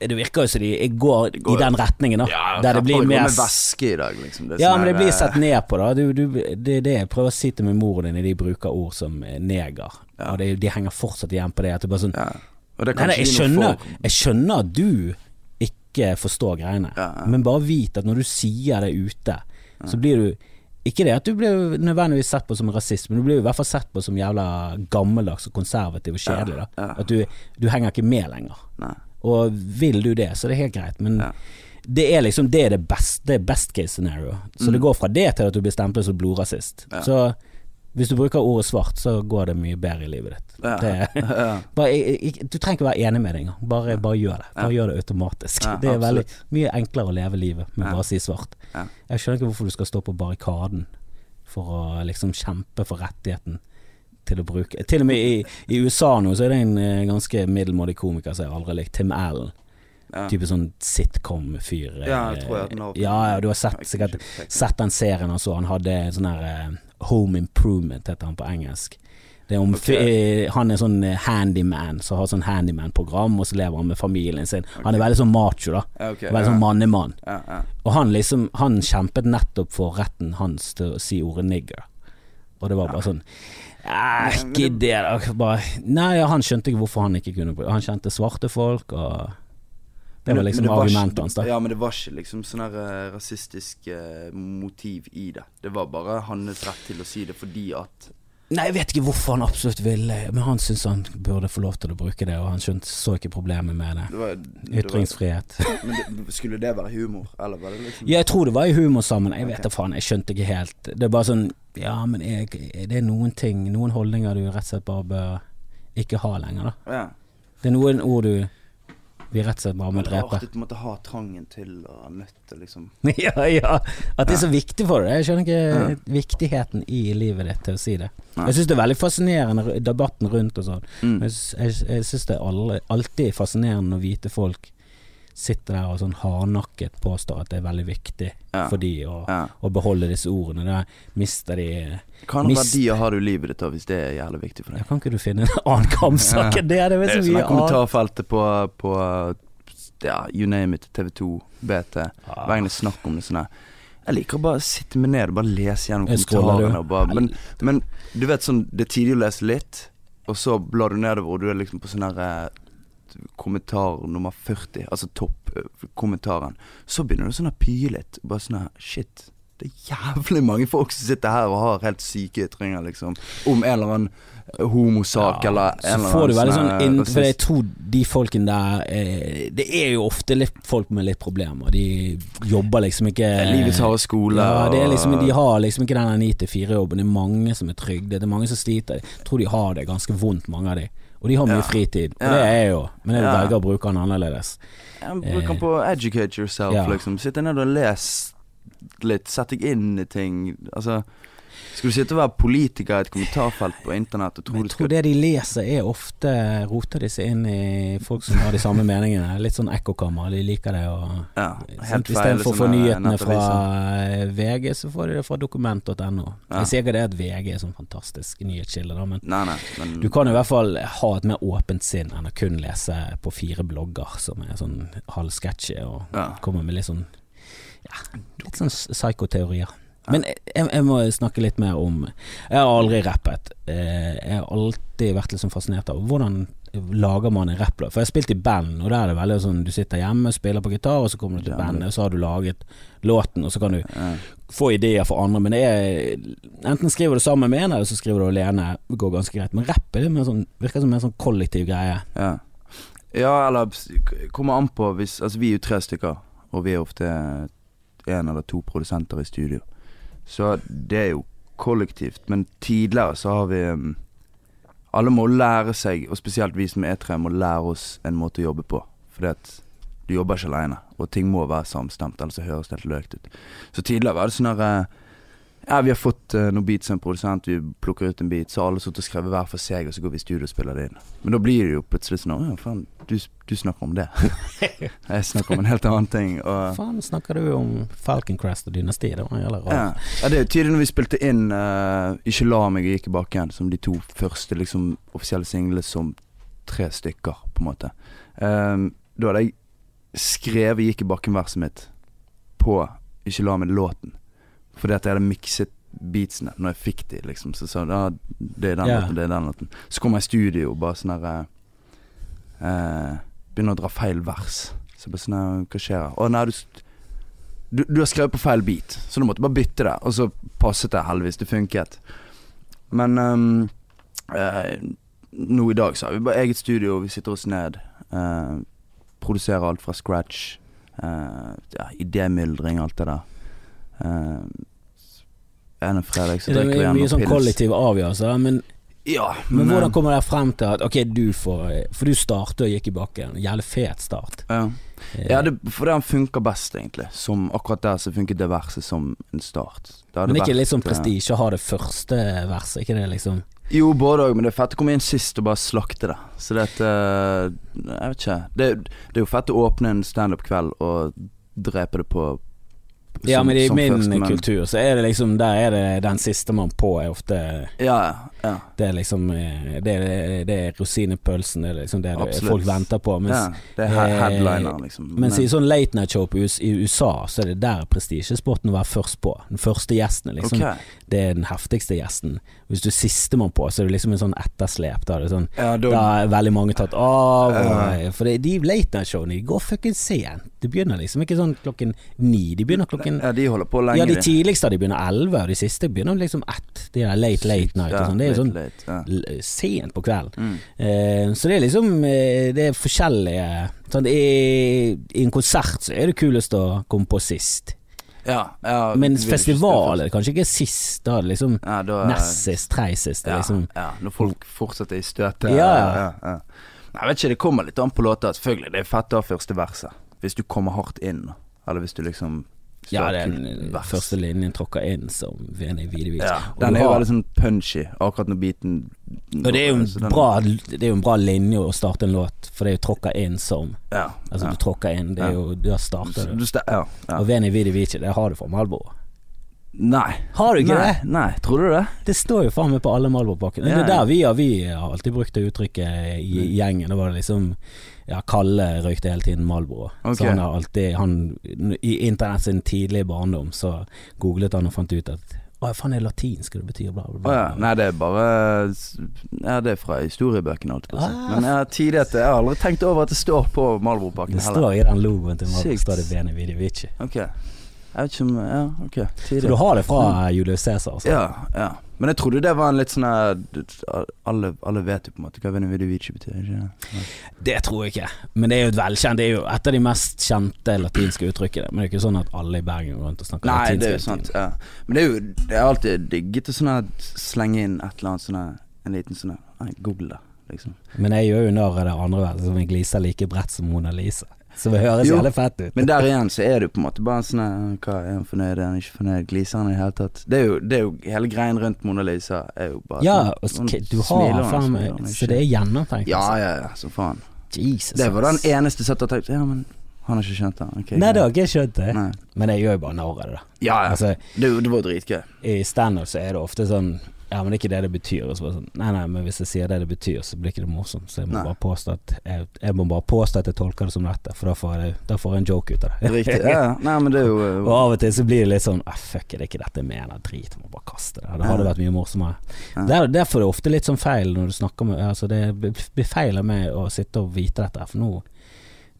Det virker jo som de går, går- i den retningen, da. Ja, der det blir mer væske i dag, liksom. Det Ja, men det blir eh, sett ned på, da. Du, du, det er det jeg prøver å si til min mor din, de bruker ord som eh, neger. Ja. Og det, de henger fortsatt igjen på det. At det bare sånn ja. Og det Nei, jeg skjønner, jeg skjønner at du ikke forstår greiene, men bare vit at når du sier det ute, så blir du ikke det at du blir nødvendigvis sett på som rasist, men du blir i hvert fall sett på som jævla gammeldags og konservativ og kjedelig. Ja, ja. At du, du henger ikke med lenger. Nei. Og vil du det, så er det helt greit, men Ja. det er liksom Det er det beste, det er best case scenario. Så det går fra det til at du blir stemplet som blodrasist. Mm. Ja. Så hvis du bruker ordet svart, så går det mye bedre i livet ditt. Ja. Det, bare, jeg, jeg, du trenger ikke være enig med det engang. Bare, bare gjør det. Bare gjør det automatisk. Det er veldig mye enklere å leve livet med bare å si svart. Jeg skjønner ikke hvorfor du skal stå på barrikaden for å liksom kjempe for rettigheten til å bruke Til og med i, i USA nå så er det en eh, ganske middelmådig komiker som jeg aldri har likt, Tim Allen. Ja. Type sånn sitcom-fyr. eh, Ja, jeg tror jeg har. Ja, ja, du har sett, sikkert sett den serien han. Han hadde sånn her eh, Home Improvement, heter han på engelsk. Det er om okay. eh, Han er sånn eh, handyman, som har sånn handyman-program, og så lever han med familien sin. Han er veldig sånn macho, da. Okay, Veldig ja. sånn mannemann. Ja, ja. Og han liksom Han kjempet nettopp for retten hans til å si ordet nigger. Og det var bare sånn Ikke det, da. Bare, nei, han skjønte ikke hvorfor han ikke kunne Han kjente svarte folk, og Det var liksom argumentet hans, da. Ja, men det var ikke liksom sånn her eh, rasistisk eh, motiv i det. Det var bare hans rett til å si det fordi at Nei, jeg vet ikke hvorfor han absolutt ville, men han syntes han burde få lov til å bruke det, og han skjønte, så ikke problemet med det. det var, det Ytringsfrihet. var, Men det, skulle det være humor, eller var det liksom Ja, jeg tror det var i humor sammen. Jeg vet da okay. faen, jeg skjønte ikke helt. Det er bare sånn Ja, men jeg, det er noen ting, noen holdninger du rett og slett bare bør ikke ha lenger, da. Ja. Det er noen ord du vi rett og slett bare må drepe. rart at du måtte ha trangen til å nøtte, liksom ja, ja. At det er så viktig for deg. Jeg skjønner ikke viktigheten i livet ditt til å si det. Nei. Jeg syns det er veldig fascinerende debatten rundt og sånn. mm. Jeg, jeg, jeg syns det er alltid fascinerende når hvite folk sitter der og sånn hardnakket påstår at det er veldig viktig Ja. for de å, Ja. å beholde disse ordene. Da mister de Hva andre Mist- verdier har du i livet ditt hvis det er jævlig viktig for ja, deg? Kan ikke du finne en annen kampsak enn det? Det er Det er sånn kommentarfeltet på, på Ja, you name it. TV2, BT. Ah. Hver gang det er snakk om det sånn her Jeg liker å bare sitte meg ned og bare lese gjennom kommentarene. Bare, men, men du vet sånn Det er tidlig å lese litt, og så blar du nedover, og du er liksom på sånn her eh, kommentar nummer 40, altså toppkommentaren. Så begynner du sånn å pyle litt. Bare sånn Shit. Det er jævlig mange folk som sitter her og har helt syke ytringer, liksom. Om en eller annen eh, homosak Ja, eller en så får du annen veldig sånn sånn, eh, inn, For jeg tror de folkene der eh, Det er jo ofte litt folk med litt problemer. De jobber liksom ikke Livets harde skole. Ja, det liksom, de har liksom ikke den 9-4-jobben. Det er mange som er trygde. Det er mange som sliter. Jeg tror de har det ganske vondt, mange av de. Og de har mye Ja. fritid. Og det er jeg jo Men jeg velger å bruke den annerledes. Bruk den på educate yourself, liksom. Sitte ned og les litt. Sett deg inn i ting. Altså Skal du sitte og være politiker i et kommentarfelt på internett og tro jeg tror det de leser er ofte Roter de seg inn i folk som har de samme meningene. Litt sånn ekkokammer. De liker det. Og, Ja, helt feil. Istedenfor å få nyhetene fra VG, så får de det fra dokument.no. Ja. Jeg sier ikke det at VG er sånn fantastisk nyhetskilde, da, men Nei, nei, men du kan i hvert fall ha et mer åpent sinn enn å kun lese på fire blogger som er sånn halvsketsjy og ja. kommer med litt sånn ja, litt sånn psykoteorier. Men jeg, jeg må snakke litt mer om Jeg har aldri rappet. Eh, Jeg har alltid vært litt sånn fascinert av hvordan lager man en rapplåt. For jeg har spilt i band, og der er det veldig sånn du sitter hjemme, spiller på gitar, og så kommer du til bandet, og så har du laget låten, og så kan du få ideer for andre. Men det er enten skriver du sammen med en, eller så skriver du alene. Det går ganske greit. Men rapp er det mer sånn, virker som en sånn kollektiv greie. Ja. ja, eller kommer an på hvis Altså, vi er jo tre stykker, og vi er ofte én eller to produsenter i studio. Så det er jo kollektivt. Men tidligere så har vi um, Alle må lære seg, og spesielt vi som er tre, må lære oss en måte å jobbe på. Fordi at du jobber ikke aleine, og ting må være samstemt, ellers høres det helt løkt ut. Så tidligere var det sånn herre eh, Ja, vi har fått uh, noen beats av en produsent, vi plukker ut en beat, så alle sittet og skrevet hver for seg, og så går vi i studio og spiller det inn. Men da blir det jo plutselig sånn Å faen, du, du snakker om det. Jeg snakker om en helt annen ting. Og Faen, snakker du om Falcon Crest og dynasti? Det var jævla rart. ja. ja, det er tydelig når vi spilte inn uh, Ikke la meg og gikk i bakken, som de to første liksom offisielle singlene som tre stykker, på en måte. Um, da hadde jeg skrevet Gikk i bakken-verset mitt på Ikke la meg-låten. Fordi at jeg hadde mikset beatsene når jeg fikk de, liksom. Så sa ja, det er den yeah. låten, det er den låten. Så kom jeg i studio og bare sånn herre eh, Begynner å dra feil vers. Så bare sånn Hva skjer her? Å nei, du, du, du har skrevet på feil beat, så du måtte bare bytte det. Og så passet det heldigvis. Det funket. Men um, eh, nå i dag så har vi bare eget studio, vi sitter oss ned. eh, produserer alt fra scratch. Eh, ja, Idémyldring, alt det der. Uh, en fredag så Det drikker vi er mye sånn pils. kollektive avgjørelser, men, Ja, men men, hvordan kommer det frem til at ok, du får For du startet og gikk i bakken. Jævlig fet start. ja. Eh, Ja, det, for den funker best, egentlig. Som akkurat der så funket det verset som en start. Det men ikke vært, litt sånn eh, prestisje å ha det første verset? Ikke det liksom Jo, både òg, men det er fett å komme inn sist og bare slakte det. Så det er eh, Jeg vet ikke. Det, det er jo fett å åpne en standup-kveld og drepe det på Ja, men i min men- kultur så er det liksom Der er det den siste man på er ofte Ja, ja. Det er liksom eh, Det er, det er rosinepølsen. Det er liksom det, det folk venter på. Mens, ja det er eh, headliner, liksom. mens i sånn late night show i USA, så er det der prestisjesporten å være først på. Den første gjesten, liksom. Okay. Det er den heftigste gjesten. Hvis du er sistemann på, så er det liksom en sånn etterslep. Da sånn Ja, da, Da er veldig mange tatt av. Ja. for det, de late night showene de går fucking sent. De begynner liksom ikke sånn klokken ni. De begynner klokken ja, de holder på lenge, Ja, de tidligste de begynner elleve, og de siste begynner liksom ett. De der late late night og sånn. Det er jo sånn late, late, ja. sent på kvelden. Mm. Uh, så det er liksom eh, Det er forskjellige sånn, i, I en konsert så er det kulest å komme på sist. Ja, ja, Men du vil ikke festival stå er det kanskje ikke sist. Da liksom ja, da, nest sist, tre sist. Ja, liksom ja, når folk fortsetter i støtet. Ja, ja. Nei, vet ikke, det kommer litt an på låta. Selvfølgelig, det er fett å ha første verset. Hvis du kommer hardt inn, eller hvis du liksom Ja, det er den første linjen tråkka inn som Veni Vidi Vici. Ja, den er jo veldig sånn punchy, akkurat når beaten Og det er jo en den- bra Det er jo en bra linje å starte en låt, for det er jo tråkka inn som Ja. Altså ja. du tråkka inn, det er jo Da starter Du, ja. Og Veni Vidi Vici, det har du fra Malboro. Nei. Har du ikke nei, det? Nei, tror du det? Det står jo faen meg på alle Malboro-pakkene. Det er der vi har Vi har alltid brukt det uttrykket i i gjengen. Da var det liksom Ja, Kalle røykte hele tiden Malbro. Okay. Så han har alltid han, I internett sin tidlige barndom så googlet han og fant ut at Å, faen, det er latinsk, det betyr bla, bla, Å ja. Nei, det er bare Ja, det er fra historiebøkene, holdt jeg på å si. Ah. Men jeg har tidlig at jeg har aldri tenkt over at det står på Malbro-pakken Det står i den logoen til Malbro, står det Bene Vidi Vici. Jeg vet ikke om Ja, ok. Så du har det fra Julius Cæsar? Altså. Ja, ja. Men jeg trodde det var en litt sånn alle, alle vet jo på en måte hva Veni Vici betyr, ikke det? Det tror jeg ikke, men det er jo et velkjent Det er jo et av de mest kjente latinske uttrykkene. Men det er ikke sånn at alle i Bergen går rundt og snakker Nei, latinsk. det er jo sant. Ja. Men det er jo Det er alltid digget å sånn slenge inn et eller annet sånn En liten sånn google det, liksom. Men jeg gjør jo narr av det andre vel, som jeg gliser like bredt som Mona Lisa. Som høres Jo, jævlig fett ut. Men der igjen så er det på en måte bare sånn Hva er han fornøyd, er han ikke fornøyd, gliser han i det hele tatt? Det er jo, det er jo hele greien rundt Mona Lisa er jo bare ja, sånn- og du har faen meg Så det er gjennomtenkt. Ja, altså. ja, ja, så faen. Jesus. Det var den eneste satt og tenkte Ja, men han har ikke skjønt det. Okay, Nei, det har ikke skjønt det. Nei. Men jeg gjør jo bare narr av det, da. Ja, ja. Altså, Det, det var dritgøy. I standup så er det ofte sånn Ja, men det er ikke det det betyr. Og så bare sånn, nei, nei, men hvis jeg sier det det betyr, så blir ikke det morsomt. Så jeg må Nei. bare påstå at jeg, jeg må bare påstå at jeg tolker det som dette, for da får jeg, da får jeg en joke ut av det. Riktig. Ja. Nei, men det er jo Og av og til så blir det litt sånn ah, Fuck, er det ikke dette jeg mener? Drit, må bare kaste det. Det hadde Ja. vært mye morsommere. Ja. Det er det er ofte litt sånn feil når du snakker med Altså Det blir feil av meg å sitte og vite dette, for nå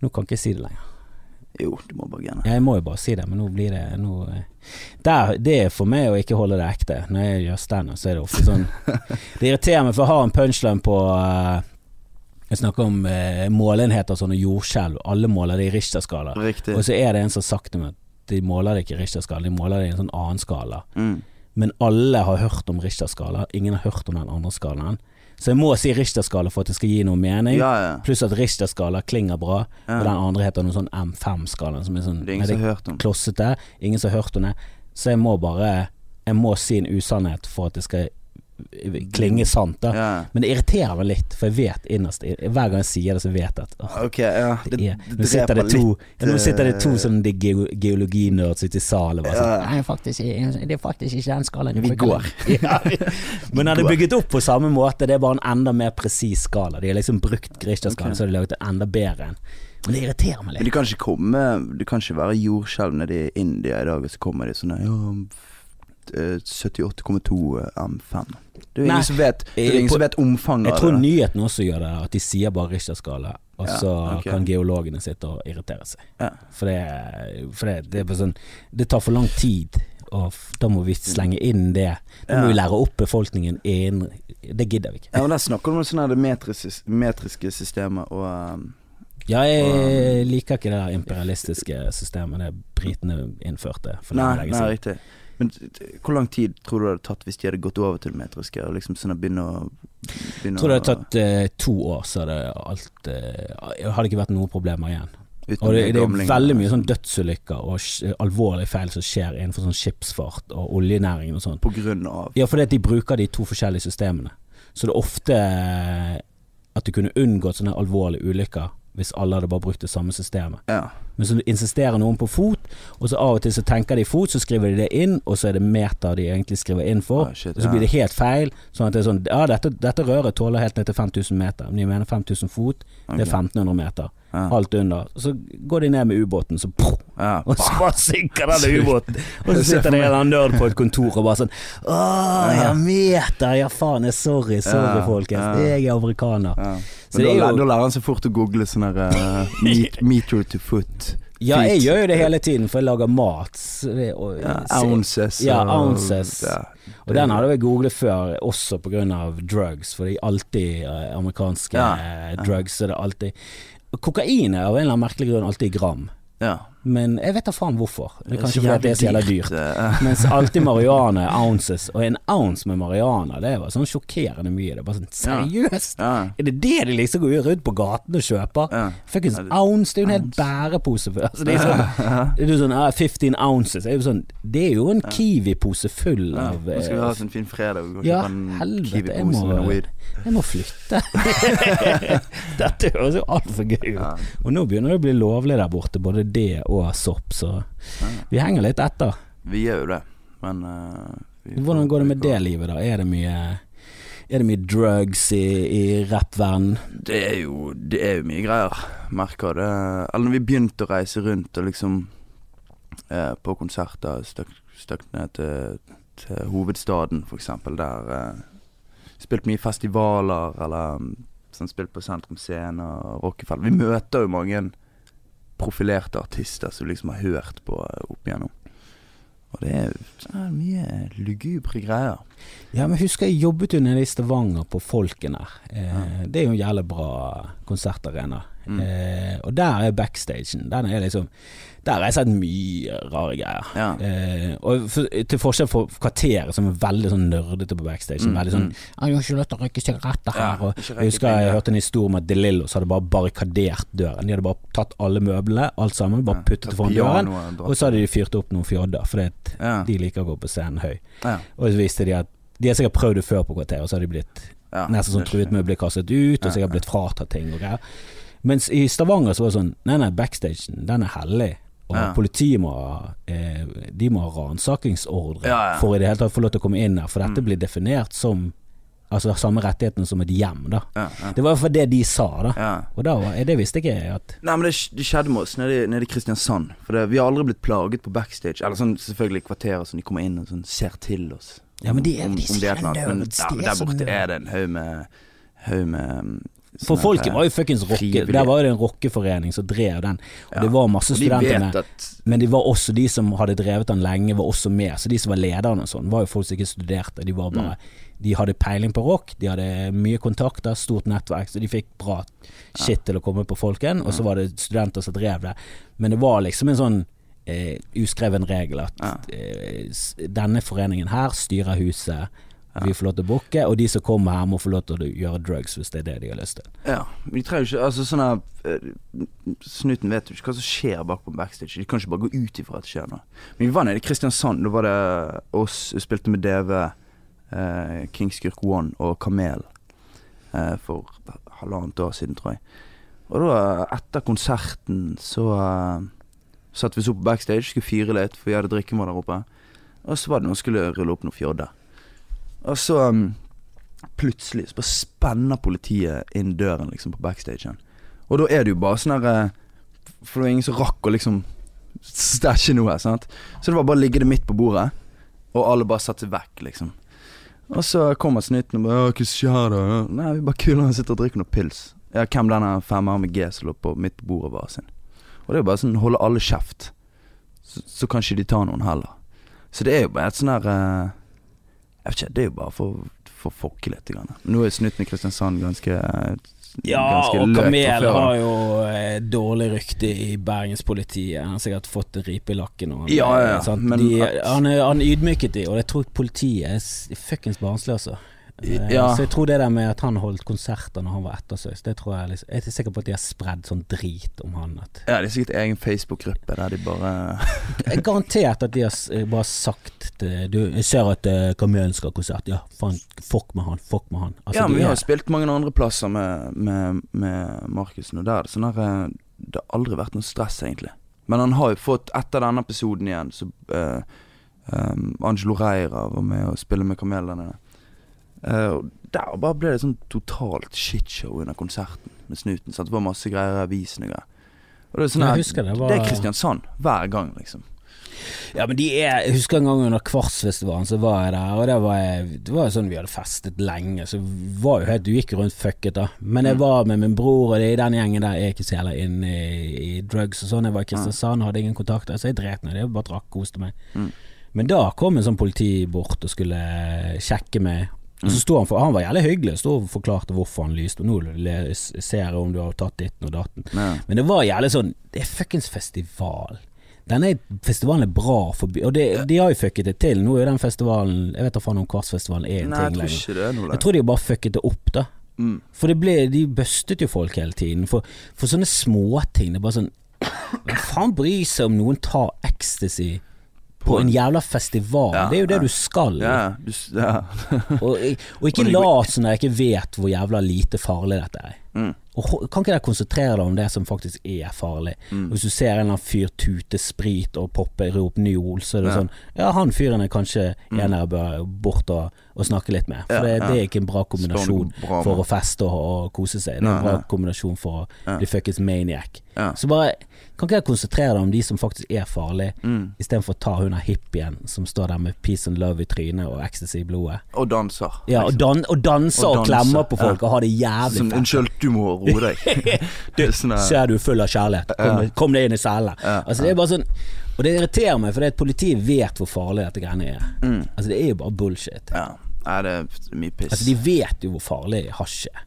Nå kan ikke jeg si det lenger. Jo, du må bare genne. Jeg må jo bare si det, men nå blir det nå, eh, der, Det er for meg å ikke holde det ekte. Når jeg gjør standup, så er det ofte sånn Det irriterer meg, for jeg har en punchline på eh, Jeg snakker om eh, målenheter, og jordskjelv. Alle måler det i Richter-skala. Og så er det en som har sagt til meg at de måler det ikke i Richter-skala, de måler det i en sånn annen skala. Mm. Men alle har hørt om Richter-skala, ingen har hørt om den andre skalaen. Så jeg må si Richter-skala for at det skal gi noe mening. Ja, ja. Pluss at Richter-skala klinger bra, Ja. og den andre heter noe sånn M5-skala, som er sånn Det er ingen som har hørt om. klossete. Ingen som har hørt om det. Så jeg må bare Jeg må si en usannhet for at det skal klinge sant, da. Ja. Men det irriterer meg litt, for jeg vet innerst Hver gang jeg sier det, så vet jeg at åh, Ok, ja. det Det, er, nå sitter det to ja, Nå sitter det to sånne de geo geologinerds ute i salen. Bare sånn. Nei, faktisk, det er faktisk ikke den skalaen Vi går. lenger." Ja, Men den er bygget opp på samme måte, det er bare en enda mer presis skala. De har liksom brukt Richter-skalaen, okay. så har de laget en enda bedre en. Men det irriterer meg litt. Men det kan ikke komme Det kan ikke være jordskjelv nede i India i dag, og så kommer de sånn Ja, 78,2 M5. Det er ingen som vet eh, vet omfanget Jeg tror nyheten også gjør det, at de sier bare Richter-skala, og Ja, så okay. kan geologene sitte og irritere seg. Ja. For det, for det, det er bare sånn Det tar for lang tid, og da må vi slenge inn det. Da må Ja. vi lære opp befolkningen inn Det gidder vi ikke. Ja, men Der snakker du om sånne metriske, metriske systemet og um, Ja, jeg liker ikke det imperialistiske systemet det britene innførte for Nei, nei, riktig. Men hvor lang tid tror du det hadde tatt hvis de hadde gått over til det metriske? Og liksom sånn å begynne å begynne tror det hadde tatt eh, to år, så hadde alt eh, Hadde ikke vært noen problemer igjen. Uten Og det, det er veldig mye sånn dødsulykker og alvorlige feil som skjer innenfor sånn skipsfart og oljenæringen og sånn. På grunn av Ja, fordi at de bruker de to forskjellige systemene. Så det er ofte eh, at du kunne unngått sånne alvorlige ulykker hvis alle hadde bare brukt det samme systemet. Ja. Men så insisterer noen på fot, og så av og til så tenker de fot, så skriver de det inn, og så er det meter de egentlig skriver inn for. Ah, shit, og så blir det helt feil. Sånn at det er sånn Ja, dette, dette røret tåler helt ned til 5000 meter, men de mener 5000 fot. Det er 1500 meter. Ja. Alt under. Så går de ned med ubåten, så poff, Ja. og så bare synker denne ubåten. Og så sitter det en eller annen nerd på et kontor og bare sånn Å, ja, meter! Ja, faen. jeg- Sorry, sorry, folkens. Jeg er amerikaner. Ja. Så Men det da, jo- da lærer han seg fort å google sånn her uh, meter to foot. Ja, jeg gjør jo det hele tiden, for jeg lager mat. Og, Ja, ounces. Ja, og- ounces. Ja. Og den hadde jeg googlet før, også av drugs, for det er alltid eh, amerikanske Ja, eh, ja. drugs. Så det er alltid Kokain er av en eller annen merkelig grunn alltid i gram. ja. Men jeg vet da faen hvorfor. Det er kanskje fordi det er så jævla jævlig dyrt. Mens alltid marihuana er ounces, og en ounce med marihuana, det var sånn sjokkerende mye. Det er bare sånn Seriøst? Ja. Er det det de liksom går rundt på gaten og kjøper? Ja. Fuckings Ja, ounce, det er jo en hel bærepose. før. Altså, det er sånn, det er jo sånn uh, 15 ounces. Det er jo, sånn, det er jo en Kiwi-pose full Ja. av Nå skal vi eh, ha oss en fin fredag og Ja, kjøpe en helvete, jeg må- med weed. Jeg må flytte. Dette høres jo altfor gøy ut. Ja. Og nå begynner det å bli lovlig der borte, både det og sopp, så vi henger litt etter. Vi gjør jo det, men uh, Hvordan går det med det livet, da? Er det mye er det mye drugs i, i rappverdenen? Det Det er jo mye greier, merker det. Eller når vi begynte å reise rundt og liksom eh, På konserter, stakk ned til, til hovedstaden, eksempel, der eh, Spilt mye festivaler, eller mm, sånn spilt på Sentrum Scene og Rockefeller. Vi møter jo mange profilerte artister som liksom har hørt på eh, opp igjennom. Og det er det er mye lugubre greier. Ja, men husker jeg jobbet jo nede i Stavanger på Folken her. Eh, Ja. Det er jo en jævlig bra konsertarena. Eh, og der er backstagen. Den er liksom Der har jeg sett mye rare greier. Ja. Eh, og for, til forskjell fra Kvarteret, som er veldig sånn nerdete på backstage. Mm, veldig sånn mm. 'Jeg har ikke lov til å røyke sigaretter Ja, her.' og jeg husker jeg jeg ja. hørte en historie om at DeLillos hadde bare barrikadert døren. De hadde bare tatt alle møblene, alt sammen, bare Ja, puttet det foran døren. Og så hadde de fyrt opp noen fjodder, fordi Ja. de liker å gå på scenen høy. Ja. Og så viste de at de har sikkert prøvd det før på kvarteret, og så har de blitt Ja, nesten sånn truet med å bli kastet ut, og Ja, sikkert blitt fratatt ting og greier. Mens i Stavanger så var det sånn Nei, nei, backstagen, den er hellig. Og Ja. politiet må ha eh, De må ha ransakingsordre Ja, ja. for i det hele tatt å få lov til å komme inn her, for dette Mm. blir definert som Altså samme rettighetene som et hjem, da. Det var i hvert fall det de sa, da. Og da var, det visste ikke jeg at Nei, men det, det skjedde med oss nede, nede i Kristiansand. For det, vi har aldri blitt plaget på backstage. Eller sånn selvfølgelig i kvarteret, sånn de kommer inn og sånn ser til oss. Ja, men de er- Om- de om det er et eller. Men der, de er der borte er det en haug med Haug med For folket var jo fuckings rocke. Der var jo en rockeforening som drev den, og Ja. det var masse de studenter med. at Men det var også de som hadde drevet den lenge, var også med. Så de som var lederne og sånn, var jo folk som ikke studerte. De var Mm. De hadde peiling på rock, de hadde mye kontakter, stort nettverk, så de fikk bra shit til å komme på folken. Og så var det studenter som drev det. Men det var liksom en sånn eh, uskreven regel at Ja. eh, denne foreningen her styrer huset. Ja. Vi får lov til å booke, og de som kommer her må få lov til å gjøre drugs hvis det er det de har lyst til. Ja. Vi trenger ikke Altså sånn her eh, Snuten vet jo ikke hva som skjer bak på backstage. De kan ikke bare gå ut ifra at det skjer noe. Men vi var nede i Kristiansand. Da var det oss vi spilte med DV, eh, Kingskirk One og Kamel eh, for halvannet år siden, tror jeg. Og da, etter konserten, så uh, satte vi oss opp på backstage, skulle fire litt, for vi hadde drikkemål der oppe. Og så var det noen som skulle rulle opp noen fjodder. Og så um, plutselig så bare spenner politiet inn døren liksom på backstagen. Og da er det jo bare sånn her eh, For det var ingen som rakk å liksom stæsje noe, sant. Så det var bare å ligge det midt på bordet, og alle bare satte vekk, liksom. Og så kommer snuten og bare «Å, 'Hva skjer da?' Nei, vi bare kuler og sitter og drikker noe pils. Ja, hvem denne femmeren med G som lå på midt på bordet var sin. Og det er jo bare sånn holde alle kjeft. Så, så kan ikke de ta noen heller. Så det er jo bare et sånn her eh, Jeg vet ikke, det er jo bare for for å fokke litt. Grann. Nå er snutten i Kristiansand ganske Ja, og Kamel har jo eh, dårlig rykte i bergenspolitiet. Han har sikkert fått en ripe i lakken. Og han, Ja, ja, ja, de, at- han, han ydmyket de, og jeg tror politiet er fuckings barnslig, altså. Eh, Ja. Så jeg tror det der med at han holdt konserter når han var ettersøkt, det tror jeg liksom, Jeg er sikker på at de har spredd sånn drit om han. At, Ja, det er sikkert egen Facebook-gruppe der de bare er garantert at de har bare sagt til Du, jeg ser at uh, Kamelen skal ha konsert. Ja, faen, fuck med han, fuck med han. Altså, Ja, men vi har jo spilt mange andre plasser med, med, med Markussen, og der er sånn her eh, Det har aldri vært noe stress, egentlig. Men han har jo fått, etter denne episoden igjen, så uh, um, Angelo Reira var med og spilte med Kamelen der nede. Eh, og der bare ble det sånn totalt shitshow under konserten med Snuten. Sant? Det var masse greier avisen og greier. Og det er sånn her- det var- det er Kristiansand hver gang, liksom. Ja, men de er Jeg husker en gang under Kvartsfestivalen, så var jeg der, og det var, jeg, det var sånn vi hadde festet lenge, så var jo helt Du gikk rundt fucket, da. Men jeg Mm. var med min bror, og det, i den gjengen der er ikke så jævla inne i, i drugs og sånn. Jeg var i Kristiansand, hadde ingen kontakter, så jeg dret nå i det, bare drakk, koste meg. Mm. Men da kom en sånn politi bort og skulle sjekke meg. Og så sto han for Han var jævlig hyggelig, sto og forklarte hvorfor han lyste. Og nå ser jeg om du har tatt ditten og datten. Ja. Men det var jævlig sånn Det er fuckings festival. Denne festivalen er bra for. Og det, de har jo fucket det til. Nå er jo den festivalen Jeg vet da faen om Kvartsfestivalen er en Nei, jeg ting tror lenger. er noe Jeg tror de bare fucket det opp, da. Mm. For det ble, de bustet jo folk hele tiden. For, for sånne småting. Det er bare sånn Hvem faen bryr seg om noen tar ecstasy på en jævla festival? Ja, det er jo det ja. du skal. Du. Og, og ikke lat som jeg ikke vet hvor jævla lite farlig dette er. Mm. Og Kan ikke dere konsentrere deg om det som faktisk er farlig? Mm. Hvis du ser en eller annen fyr tute sprit og poppe rop Nyol, så er det Ja. sånn Ja, han fyren er kanskje Mm. en jeg bør bort og, og snakke litt med. For Ja, det, ja. det er ikke en bra kombinasjon bra for å feste og, og kose seg. Det er en bra kombinasjon for å bli fuckings maniac. Så bare Kan ikke jeg konsentrere deg om de som faktisk er farlige, Mm. istedenfor å ta hun der hippien som står der med peace and love i trynet og ecstasy i blodet? Og danser. Ja, og, liksom. dan og danser og, Og danser, klemmer på folk ja. og har det jævlig fett. Unnskyld, du må roe deg. Du, Det er sånn, ser du full av kjærlighet. Kom, Ja. kom deg inn i cella. Ja, Altså, det er bare sånn Og det irriterer meg, for politiet vet hvor farlig dette greiene er. mm. Altså, det er jo bare bullshit. Ja. Nei, det er mye piss. Altså, de vet jo hvor farlig hasj er.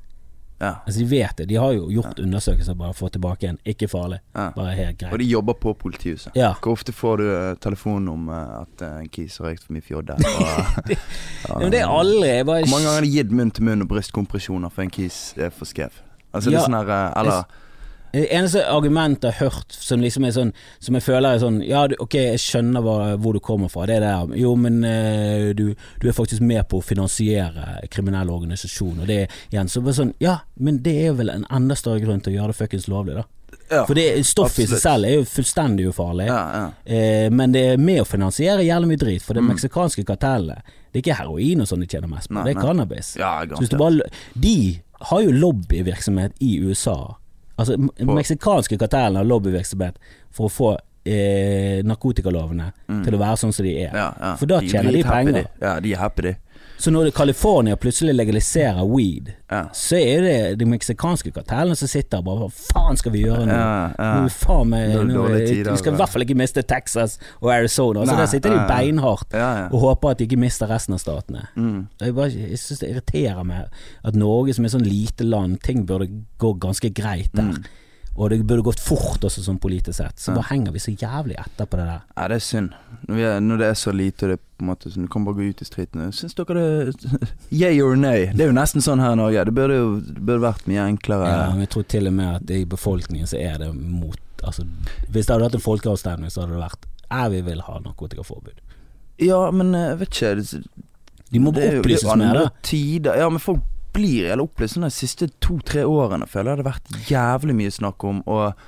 Ja. Altså De vet det. De har jo gjort undersøkelser bare for å få tilbake en Ikke farlig. Ja. Bare helt greit. Og de jobber på politihuset. Ja. Hvor ofte får du uh, telefon om uh, at eh, en kis har røykt for mye fjodder? Ja, det er aldri jeg bare, Hvor mange ganger har de gitt munn til munn og brystkompresjoner for en kis er for skjev? Altså det er sånn her eh, Eller Det eneste argumentet jeg har hørt som liksom sånn Som jeg føler er sånn Ja, ok, jeg skjønner hva, hvor du kommer fra. Det er der Jo, men eh, du, du er faktisk med på å finansiere kriminelle organisasjoner. Og det er igjen så bare sånn Ja, men det er vel en enda større grunn til å gjøre det fuckings lovlig, da. ja, For det stoffet i seg selv er jo fullstendig ufarlig. ja, ja. Eh, men det er med å finansiere jævlig mye drit. For det Mm. meksikanske kartellet Det er ikke heroin og sånn de tjener mest på, Nei, det er nei. cannabis. bare, de har jo lobbyvirksomhet i USA. Altså På- meksikanske kartellene har lobbyvirksomhet for å få eh, narkotikalovene til å være sånn som de er. Mm. Ja, ja. For da er tjener de de penger. de. Ja, de er happy, de. Så når California plutselig legaliserer weed, Ja. så er det de meksikanske kartellene som sitter og bare Hva faen skal vi gjøre nå? Ja, ja. vi faen Nå skal i hvert fall ikke miste Texas og Arizona. Så der sitter de beinhardt og håper at de ikke mister resten av statene. Mm. Jeg, bare, jeg synes det irriterer meg at Norge som er sånn lite land, ting burde gå ganske greit der. Mm. Og det burde gått fort også sånn politisk sett. Så Ja. bare henger vi så jævlig etter på det der. Ja, det er synd. Når, er, når det er så lite, det er på en måte sånn Du kan bare gå ut i streeten. Syns dere det Yay or nay? Det er jo nesten sånn her i Norge. Det burde jo det burde vært mye enklere. Ja, men jeg tror til og med at i befolkningen så er det mot Altså, hvis det hadde vært en folkeavstemning, så hadde det vært Ja, vi vil ha narkotikaforbud. Ja, men eh, jeg vet ikke det, De må bare opplyses er mer, da. Ja, men folk blir jævlig opplyst. Sånn de siste to-tre årene føler jeg det har vært jævlig mye snakk om.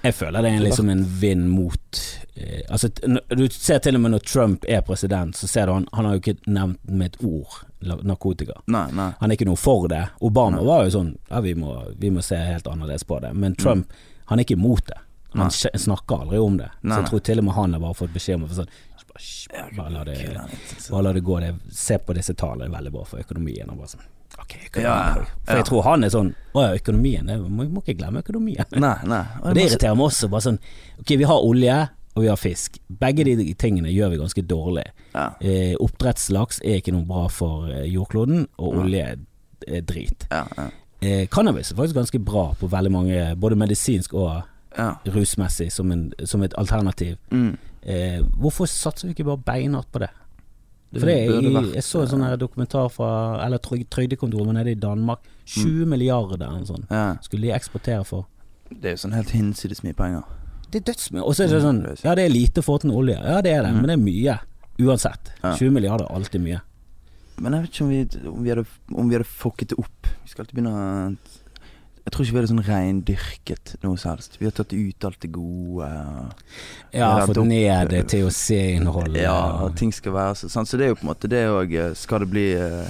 Jeg føler det er liksom en vind mot eh, Altså, du ser til og med når Trump er president, så ser du han Han har jo ikke nevnt med et ord narkotika. Nei, nei. Han er ikke noe for det. Obama Nei. var jo sånn Ja, vi må, vi må se helt annerledes på det. Men Trump, han er ikke imot det. Han snakker aldri om det. Så jeg tror til og med han har bare fått beskjed om sånn bare la det Bare la det gå. Det. Se på disse tallene, det er veldig bra for økonomien. Og bare sånn Ok, økonomien. Ja, For jeg tror han er sånn Å ja, økonomien. Jeg må, må ikke glemme økonomien. Nei, nei. Og det irriterer meg også. Bare sånn Ok, vi har olje, og vi har fisk. Begge de tingene gjør vi ganske dårlig. Ja, Eh, Oppdrettslaks er ikke noe bra for eh, jordkloden, og olje er, drit. ja, ja. Eh, cannabis er faktisk ganske bra på veldig mange, både medisinsk og rusmessig, som, en, som et alternativ. Mm. Eh, hvorfor satser vi ikke bare beinhardt på det? For det, jeg, jeg så en sånn her dokumentar fra Eller Trygd- Trygdekontoret nede i Danmark. 20 Mm. milliarder eller noe sånt ja. skulle de eksportere for. Det er jo sånn helt hinsides mye penger. Det er dødsmye. Og så er det sånn. Ja, det er lite til olje. Ja, det er det, Mm. men det er mye. Uansett. Ja. 20 milliarder er alltid mye. Men jeg vet ikke om vi, om vi, hadde, om vi hadde fucket det opp. Vi skal alltid begynne å Jeg tror ikke vi hadde sånn reindyrket noe som helst. Vi har tatt ut alt det gode. Ja, fått ned det THC-innholdet. Ja, og ting skal være sånn. Så det er jo på en måte det òg Skal det bli eh,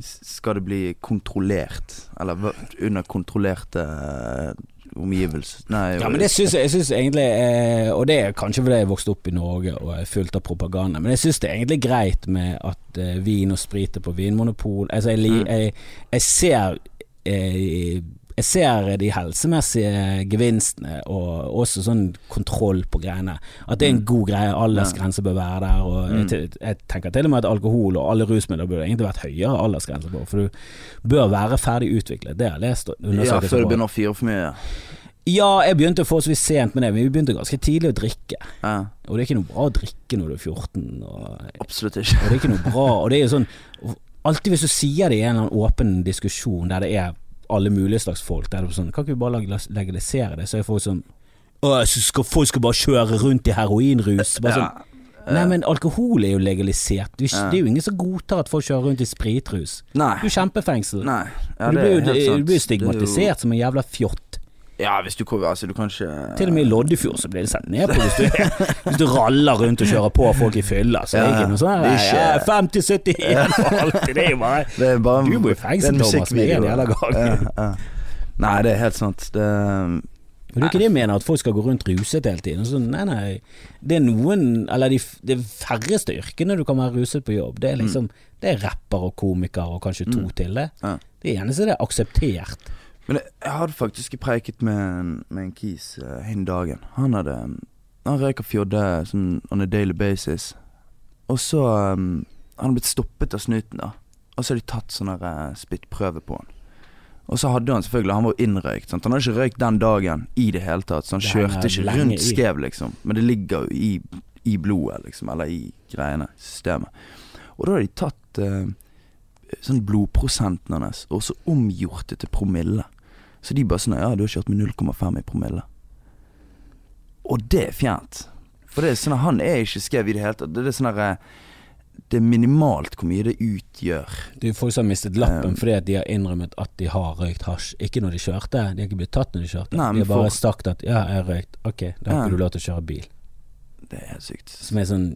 Skal det bli kontrollert? Eller under kontrollerte eh, omgivelser Nei, Ja, men det syns jeg, jeg synes egentlig eh, Og det er kanskje fordi jeg vokste opp i Norge og er fullt av propaganda, men jeg syns det er egentlig greit med at eh, vin og sprit er på vinmonopol. Altså, jeg, Mm. jeg, jeg ser eh, jeg ser de helsemessige gevinstene og også sånn kontroll på greiene. At det er en Mm. god greie. Aldersgrense bør være der. Og jeg, Mm. jeg tenker til og med at alkohol og alle rusmidler burde egentlig vært høyere aldersgrense på. For du bør være ferdig utviklet. Det har jeg lest Ja, før du begynner å fyre for mye. Ja, jeg begynte forholdsvis sent med det, men vi begynte ganske tidlig å drikke. Ja, Og det er ikke noe bra å drikke når du er 14, og, absolutt ikke. og det er ikke noe bra. Og det er jo sånn Alltid hvis du sier det i en eller annen åpen diskusjon der det er alle mulige slags folk, der det sånn Kan ikke vi bare legalisere det? Så er folk sånn Å, så skal folk skal bare kjøre rundt i heroinrus. Bare sånn. Nei, men alkohol er jo legalisert. Det er jo ingen som godtar at folk kjører rundt i spritrus. Nei. Du er kjempefengsel. Nei. Ja, du blir jo- stigmatisert som en jævla fjott. Ja, hvis du kommer Altså, du kan ikke Til og med i Loddefjord så blir det sendt ned på hvis du, hvis du raller rundt og kjører på folk i fylla. Så det er Ja, ikke noe sånn det er ja, 50-71 for alltid. Det er jo bare Det er bare Du må i det er fengsel, en Thomas, med en musikkvideo. jævla gang. Ja, ja. Nei, det er helt sant. Det Men det er ikke det jeg mener, at folk skal gå rundt ruset hele tiden. Så, nei, nei. Det er noen Eller de, de det færreste yrkene du kan være ruset på jobb. Det er liksom Det er rapper og komiker og kanskje to Mm. til det. Ja. Det eneste det er akseptert. Men jeg, jeg hadde faktisk preiket med en, med en kis uh, hin dagen. Han hadde Han røyker fjodde sånn on a daily basis. Og så um, Han hadde blitt stoppet av snuten, da. Og så har de tatt sånn eh, spyttprøve på han. Og så hadde han selvfølgelig Han var innrøykt. Sant? Han hadde ikke røykt den dagen i det hele tatt, så han Det kjørte ikke rundt skrev, liksom. Men det ligger jo i, i blodet, liksom, eller i greiene, systemet. Og da har de tatt eh, sånn blodprosenten hans og så omgjort det til promille. Så de bare sånn Ja, du har kjørt med 0,5 i promille. Og det er fjernt. For det er sånn at han er ikke skrevet i det hele tatt. Det er sånn her, eh, Det er minimalt hvor mye det utgjør. Det er folk som har mistet lappen Um, fordi at de har innrømmet at de har røykt hasj. Ikke når de kjørte, de har ikke blitt tatt når de kjørte. Nei, de har bare for- sagt at 'ja, jeg har røykt', ok, da har Ja. ikke du lov til å kjøre bil. Det er helt sykt. Som er sånn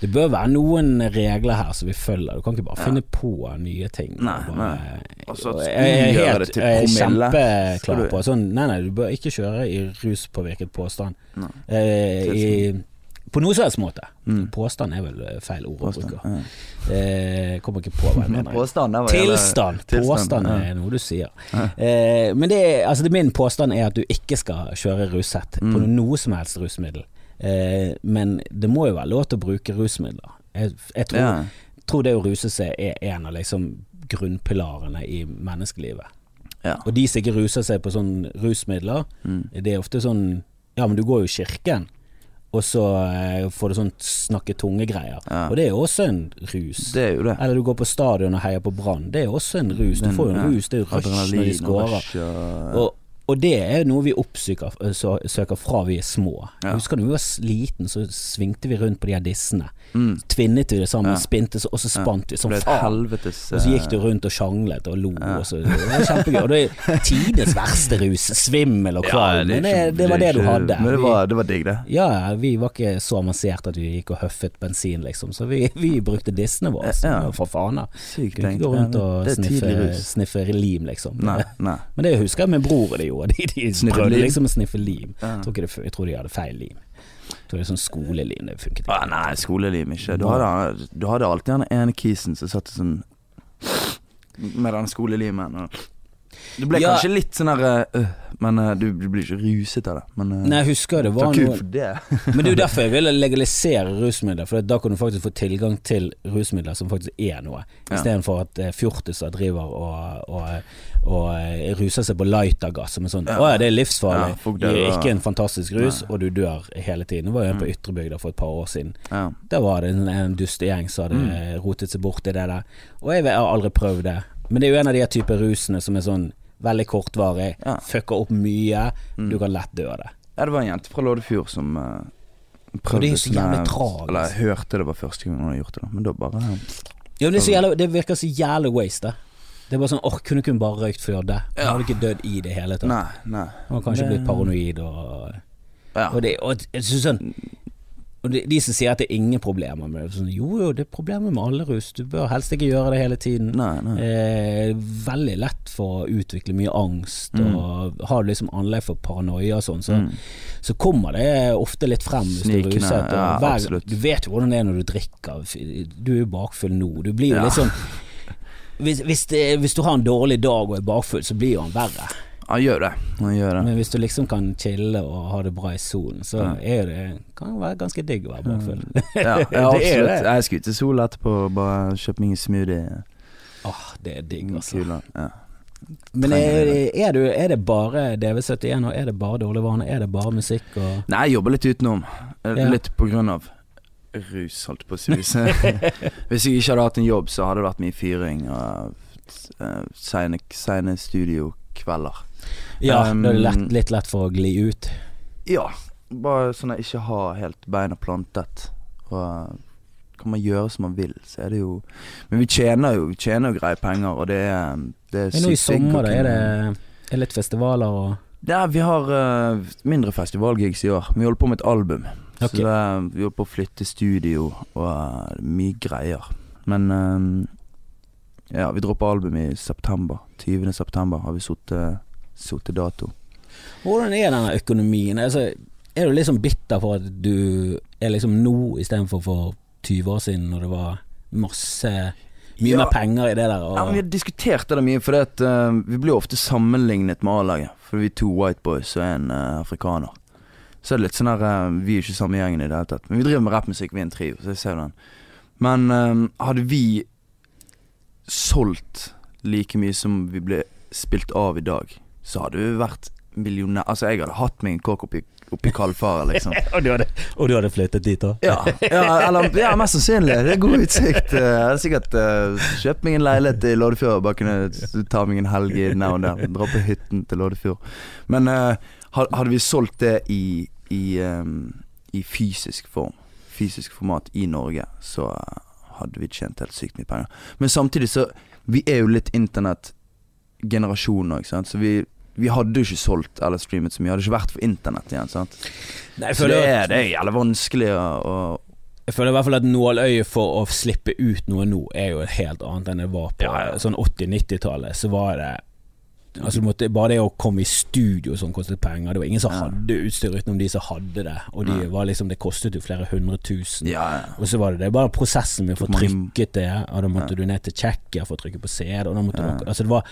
Det bør være noen regler her som vi følger. Du kan ikke bare Ja. finne på nye ting. Nei, bare, nei. Altså, jeg, jeg er helt jeg er kjempeklar på sånn Nei, nei, du bør ikke kjøre i ruspåvirket påstand. Eh, i, på noen som helst måte. Mm. Påstand er vel eh, feil ord å bruke. ja. Eh, kommer ikke på hva jeg mener. Påstand, Tilstand. Påstand ja. er noe du sier. Eh, men det, altså det, min påstand er at du ikke skal kjøre ruset på Mm. noe som helst rusmiddel. Eh, men det må jo være lov til å bruke rusmidler. Jeg, jeg tror, Ja. tror det å ruse seg er en av liksom grunnpilarene i menneskelivet. Ja. Og de som ikke ruser seg på sånn rusmidler, Mm. det er ofte sånn Ja, men du går jo i kirken, og så eh, får du sånn snakke tunge-greier. Ja. Og det er jo også en rus. Det er jo det. Eller du går på stadion og heier på Brann. Det er jo også en rus. Du får jo en rus, det er jo rush når de scorer. og- Og, det er noe vi oppsøker fra vi er små. Ja. Jeg husker da vi var liten, så svingte vi rundt på de her dissene. Mm. Tvinnet vi det sammen, Ja. spinte, så- og så spant vi som faen. Og så gikk du eh, rundt og sjanglet og lo. Ja. Og så, det var kjempegøy. Og det er tidenes verste rus. Svimmel og kvalm. men det, det var det du hadde. Men det var, det var digg, det. ja, vi var ikke så avansert at vi gikk og høffet bensin, liksom. Så vi, vi brukte dissene våre. Så, Ja. For faen, da. Kunne ikke gå rundt og sniffe, sniffe lim, liksom. Nei, nei. Men det husker jeg med bror det gjorde. De, de sniffer liksom å sniffe lim. Jeg, tror ikke det, jeg tror de hadde feil lim. Jeg tror det er sånn skolelim. Det funket Ah, nei, skolelim ikke. Du hadde, du hadde alltid den ene kisen som satt sånn med den skolelimen. Og det ble Ja. kanskje litt sånn der øh, Men øh, du, du blir ikke ruset av det. Men øh, Nei, jeg husker det var noe det. Men det er jo derfor jeg ville legalisere rusmidler, for da kan du faktisk få tilgang til rusmidler som faktisk er noe, Ja. istedenfor at eh, fjortiser driver og, og, og eh, ruser seg på lightergass som er sånn Ja. Å ja, det er livsfarlig. Ja, det er ikke en fantastisk rus, Nei. og du dør hele tiden. Det var jo en på Mm. Ytrebygda for et par år siden. Ja. Der var det en, en dustegjeng som hadde Mm. rotet seg bort i det der. Og jeg, har aldri prøvd det. Men det er jo en av de typer rusene som er sånn veldig kortvarig, Ja. fucker opp mye, Mm. du kan lett dø av det. ja, det var en jente fra Loddefjord som uh, prøvde det er så sånn. Eller jeg hørte det var første gang hun hadde gjort det, men da bare Ja, men det, så jævlig, det virker så jævlig waste. det. Det er bare sånn åh, kunne ikke hun bare røykt før det? Hun Ja. hadde ikke dødd i det hele tatt. Nei, nei. Hun har kanskje Det- blitt paranoid og Ja. Og, det, og jeg synes sånn og de, de som sier at det er ingen problemer med det, sånn, jo jo, det er problemer med alle rus. Du bør helst ikke gjøre det hele tiden. Nei, nei. Eh, veldig lett for å utvikle mye angst, Mm. og har du liksom anlegg for paranoia og sånn, så, Mm. så kommer det ofte litt frem hvis du er ruset. Ja, hver, du vet jo hvordan det er når du drikker. Du er jo bakfull nå. Du blir jo Ja. litt sånn hvis, hvis, det, hvis du har en dårlig dag og er bakfull, så blir jo han verre. Han gjør det. Gjør det. Men hvis du liksom kan chille og ha det bra i solen, så Ja. er det kan det være ganske digg å være bakfull. Ja, ja Det absolutt. det. Jeg skulle ut til Sol etterpå og bare kjøpe meg en smoothie. Åh, det er digg, altså. Ja. Men er, er, du, er det bare DV71, og er det bare dårlig vane? Er det bare musikk og Nei, jeg jobber litt utenom. Eh, Ja. Litt på grunn av rus, holdt på å si. Hvis jeg, hvis jeg ikke hadde hatt en jobb, så hadde det vært mye fyring og uh, seine, seine studiokvelder. Ja, Um, da er det lett, litt lett for å gli ut. Ja, bare sånn at jeg ikke har helt beina plantet. Og kan man gjøre som man vil, så er det jo Men vi tjener jo, vi tjener jo greie penger, og det er, det er Men nå i sommer, da, er det, er litt festivaler og Ja, vi har uh, mindre festivalgigs i år. Vi holder på med et album. Okay. Så det, vi holder på å flytte studio og uh, mye greier. Men uh, ja, vi dropper album i september. 20. september har vi sittet dato. Hvordan er denne økonomien? Altså, er du liksom bitter for at du er liksom nå istedenfor for 20 år siden, når det var masse Mye Ja. mer penger i det der? Ja, Vi har diskutert det mye, for det at, uh, vi blir ofte sammenlignet med A-laget. For vi er to white boys og en uh, afrikaner. Så er det litt sånn her uh, Vi er ikke samme gjengen i det hele tatt. Men vi driver med rappmusikk, vi er en trio, så jeg ser den. Men hadde vi solgt like mye som vi ble spilt av i dag, så hadde vi vært millionær Altså, jeg hadde hatt meg en kåk oppi, oppi kaldfare, liksom. og, du hadde, og du hadde flyttet dit òg? Ja, ja, eller, ja, mest sannsynlig. Det er god utsikt. Eh, Jeg hadde sikkert uh, kjøpt meg en leilighet i Loddefjord. Bare kunne ta meg en helg i now og der, Dra på hytten til Loddefjord. Men uh, hadde vi solgt det i, i, um, i fysisk form, fysisk format i Norge, så eh, hadde vi tjent helt sykt mye penger. Men samtidig så Vi er jo litt internettgenerasjon òg. Så vi vi hadde jo ikke solgt eller streamet så mye. Hadde ikke vært for internett igjen. sant? Nei, Så det er, det er jævlig vanskelig å, jeg føler i hvert fall at nåløyet for å slippe ut noe nå, er jo helt annet enn det var på Ja, ja. sånn 80-90-tallet. Så var det Altså måtte, Bare det å komme i studio som kostet penger. Det var ingen som Ja. hadde utstyr utenom de som hadde det. Og de var liksom det kostet jo flere hundre tusen. Og så var det det bare prosessen med å få trykket det, og da måtte du ned til Tsjekkia for å trykke på CD. Og da måtte du, altså det var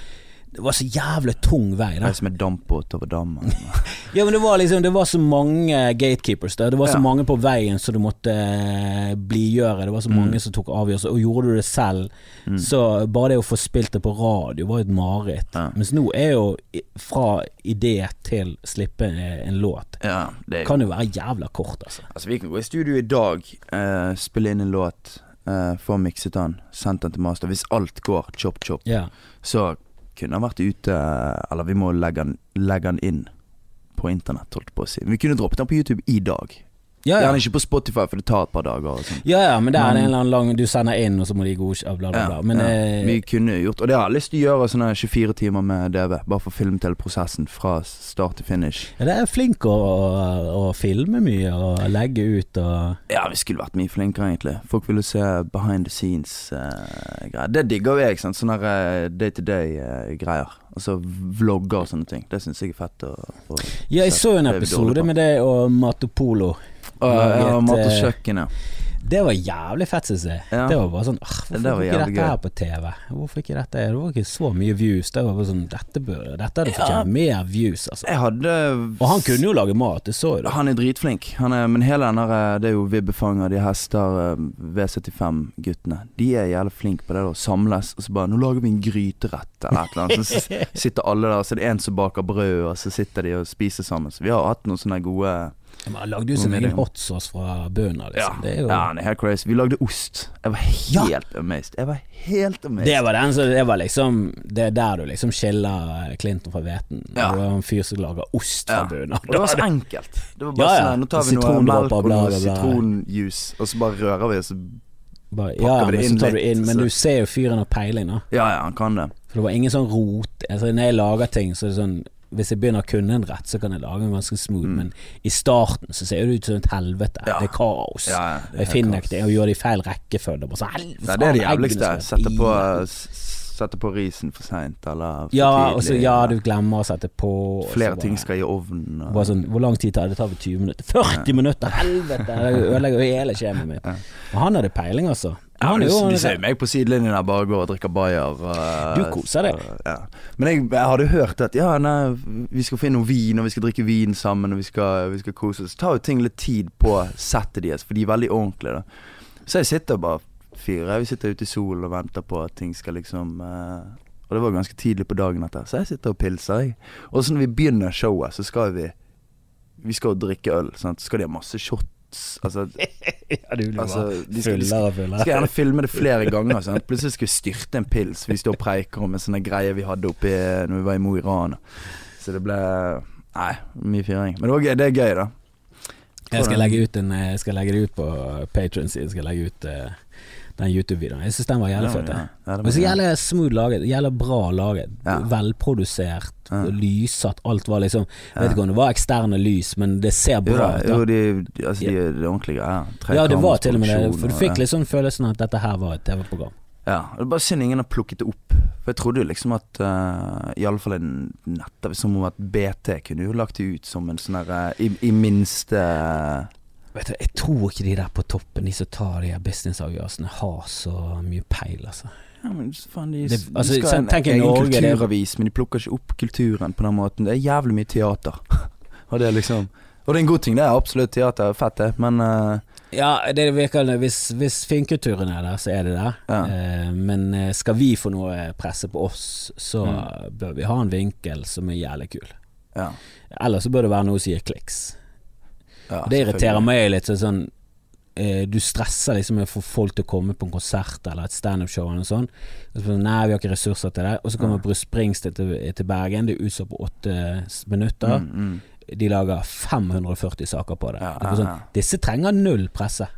det var så jævlig tung vei. Da. som en dampbåt over dammen. Ja, men det var liksom Det var så mange gatekeepers der. Det var så Ja. mange på veien som du måtte eh, blidgjøre. Det var så Mm. mange som tok avgjørelser. Og gjorde du det selv, Mm. så bare det å få spilt det på radio var jo et mareritt. Ja. Mens nå er jo fra idé til slippe eh, en låt Ja, det er jo kan jo være jævla kort, altså. Altså, vi kan gå i studio i dag, uh, spille inn en låt, Uh, få mikset den, sendt den til master. Hvis alt går chop chop, Ja. så kunne vært ute Eller vi må legge den, legge den inn på internett, holdt på å si. Vi kunne droppet den på YouTube i dag. Ja. Gjerne ikke på Spotify, for det tar et par dager. Ja, ja, men det er Men- en eller annen lang Du sender inn, og så må de godkjenne bla, bla, bla. Men eh, Vi kunne gjort Og det har jeg lyst til å gjøre sånne 24 timer med DV. Bare for å filme til prosessen fra start til finish. ja, det er flink å, å, å filme mye og legge ut og Ja, vi skulle vært mye flinkere, egentlig. Folk ville se behind the scenes-greier. det digger vi, ikke sant. Sånne eh, day to day-greier. Altså vlogger og sånne ting. Det syns jeg er fett å, å Ja, jeg så en episode med det og Matopolo. Og, ja, mat og eh, kjøkken, ja. Det var jævlig fett, synes jeg. Ja. Det var bare sånn Hvorfor Det var ikke dette gøy. her på TV? Hvorfor ikke dette Det var ikke så mye views. Det var bare sånn Dette burde Dette hadde Ja. fortjent mer views, altså. Hadde Og han kunne jo lage mat, det så du. Han er dritflink. Han er, men hele den der eh, Det er jo Vibbefanger, de hester, eh, V75-guttene. De er jævlig flinke på det. å Samles, og så bare 'Nå lager vi en gryterett', eller et eller annet. Så sitter alle der, så er det en som baker brød, og så sitter de og spiser sammen. Så vi har hatt noen sånne gode Men han lagde jo sin egen det- hotsauce fra bunnen av, liksom. Det er jo ja, helt crazy. Vi lagde ost. Jeg var helt amazed. Jeg var helt amazed. Det var den som Det var liksom Det er der du liksom skiller Clinton fra hveten. Ja. Du er en fyr som lager ost fra Ja. bunnen. Det var så enkelt. Det var bare Ja, ja. sånn Nå tar vi noe melk og noe sitronjuice, og så bare rører vi, og så Bare, ja, men så tar du inn Men du ser jo fyren har peiling, da. Ja, ja, han kan det. For det var ingen sånn rot altså, Når jeg lager ting, så er det sånn Hvis jeg begynner å kunne en rett, så kan jeg lage en ganske smooth, Mm. men i starten så ser det ut som et helvete. Ja. Det er kaos. Ja, ja, det er jeg finner ikke det, og gjør det i feil rekkefølge. Bare så, Nei, det er det jævligste. Sette på, sette på risen for seint, eller for Ja, og Også, ja, du glemmer å sette på. Flere bare- ting skal i ovnen. og- sånn, Hvor lang tid tar det? Det tar vel 20 minutter. 40 minutter! Helvete! Det ødelegger hele skjemaet mitt. Ja. Og han hadde peiling, altså. Ja, Han du, jo de ser jo meg på sidelinjen der bare går og drikker bayer. Uh, Du koser deg. så, Ja. Men jeg, jeg hadde hørt at ja, nei, vi skal finne noe vin, og vi skal drikke vin sammen, og vi skal, vi skal kose oss. Så tar jo ting litt tid på settet deres, for de er veldig ordentlige. da Så jeg sitter bare fyrer. Vi sitter ute i solen og venter på at ting skal liksom uh, Og det var ganske tidlig på dagen etter, så jeg sitter og pilser, jeg. Og så når vi begynner showet, så skal vi Vi skal drikke øl, sant. Så skal de ha masse shots. Altså, ja, du blir altså bare de fullere og fullere. skal gjerne filme det flere ganger. Sånn. Plutselig skal vi styrte en pils. Vi står og preiker om en sånn greie vi hadde oppe når vi var i Mo i Rana. Så det ble Nei, mye fyring. Men det, var gøy, det er gøy, da. Jeg skal legge ut en Jeg skal legge det ut på Patron-siden. Skal legge ut eh, den YouTube-videoen. Jeg syns den var jævlig Ja, fet. ja. det Men så jævlig smooth laget. Jævlig bra laget. Ja. Velprodusert. Ja. Lyssatt. Alt var liksom vet Ja. ikke om det var eksterne lys, men det ser bra ut. jo de, altså, de, er ordentlige greier. Ja, det var til og med det. For du fikk litt sånn følelsen at dette her var et TV-program. Ja, og det er bare synd ingen har plukket det opp. For jeg trodde jo liksom at uh, Iallfall en nettavis som om at BT kunne jo lagt det ut som en sånn herre i, I minste Vet du, Jeg tror ikke de der på toppen, de som tar de her businessavgjørelsene, har så mye peil, altså. Ja, men faen, de, Det- de altså, skal ha sånn, en egen Norge, det- men de plukker ikke opp kulturen på den måten. Det er jævlig mye teater. og det er liksom Og det er en god ting, det er absolutt teater, fett det, men uh, Ja, det virker hvis, hvis finkulturen er der, så er det der. Ja. Uh, men eh, skal vi få noe presse på oss, så Mm. bør vi ha en vinkel som er jævlig kul. Ja. Ellers så bør det være noe som gir kliks. Ja det irriterer meg litt. Sånn eh, Du stresser liksom med å få folk til å komme på en konsert eller et standup-show eller noe sånt. Så Nei, vi har ikke ressurser til det. Og så kommer Bruce Springsteen til, til Bergen. Det er utsolgt på åtte minutter. Mm, mm. De lager 540 saker på det. Ja, det er sånn. Disse trenger null presse.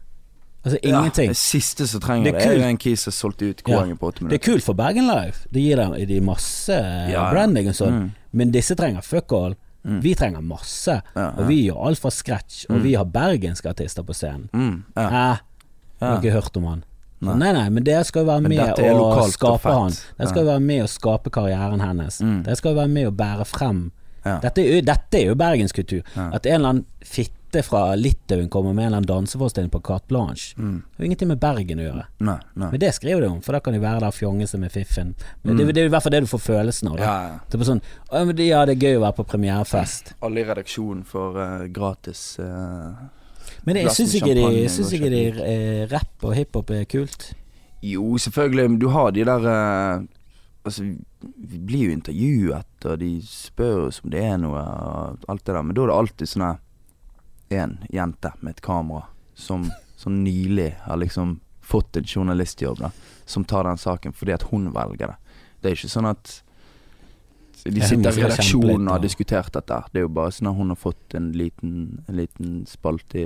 Altså ingenting. Ja, det siste som trenger Det det, er er jo kult. en kis som solgte ut Ja. På åtte Det er kult for Bergen Live. Det gir dem de masse ja. branding og sånn. Mm. Men disse trenger fuck all. Mm. Vi trenger masse. Ja, Og vi gjør alt fra scratch. Og Mm. vi har bergenske artister på scenen. Mm, ja. Eh, Ja. har ikke hørt om han. Nei. Nei. nei, men dere skal jo være med og skape han. Dere skal jo være med å skape karrieren hennes. Mm. Dere skal jo være med å bære frem. Ja. Dette er jo, dette er jo bergenskultur. Ja. At en eller annen fitte fra Litauen kommer med en eller annen danseforestilling på Carte Blanche. Mm. Det har ingenting med Bergen å gjøre. Nei, nei. Men det skriver de om, for da kan de være der og fjonge seg med fiffen. Men det, det er i hvert fall det du får følelsen av. Mm. Ja, ja. Det er sånn «Å, men det- Ja, det er gøy å være på premierefest. Alle i redaksjonen får uh, gratis uh, Men jeg syns ikke, de, synes ikke de, uh, rapp og hiphop er kult. Jo, selvfølgelig, men du har de der uh, Altså, vi- vi blir jo intervjuet, og de spør oss om det er noe, og alt det der. Men da er det alltid sånn her En jente med et kamera som, som nylig har liksom fått en journalistjobb, da. Som tar den saken fordi at hun velger det. Det er ikke sånn at de sitter i redaksjonen og har diskutert dette. Det er jo bare sånn at hun har fått en liten, en liten spalt i,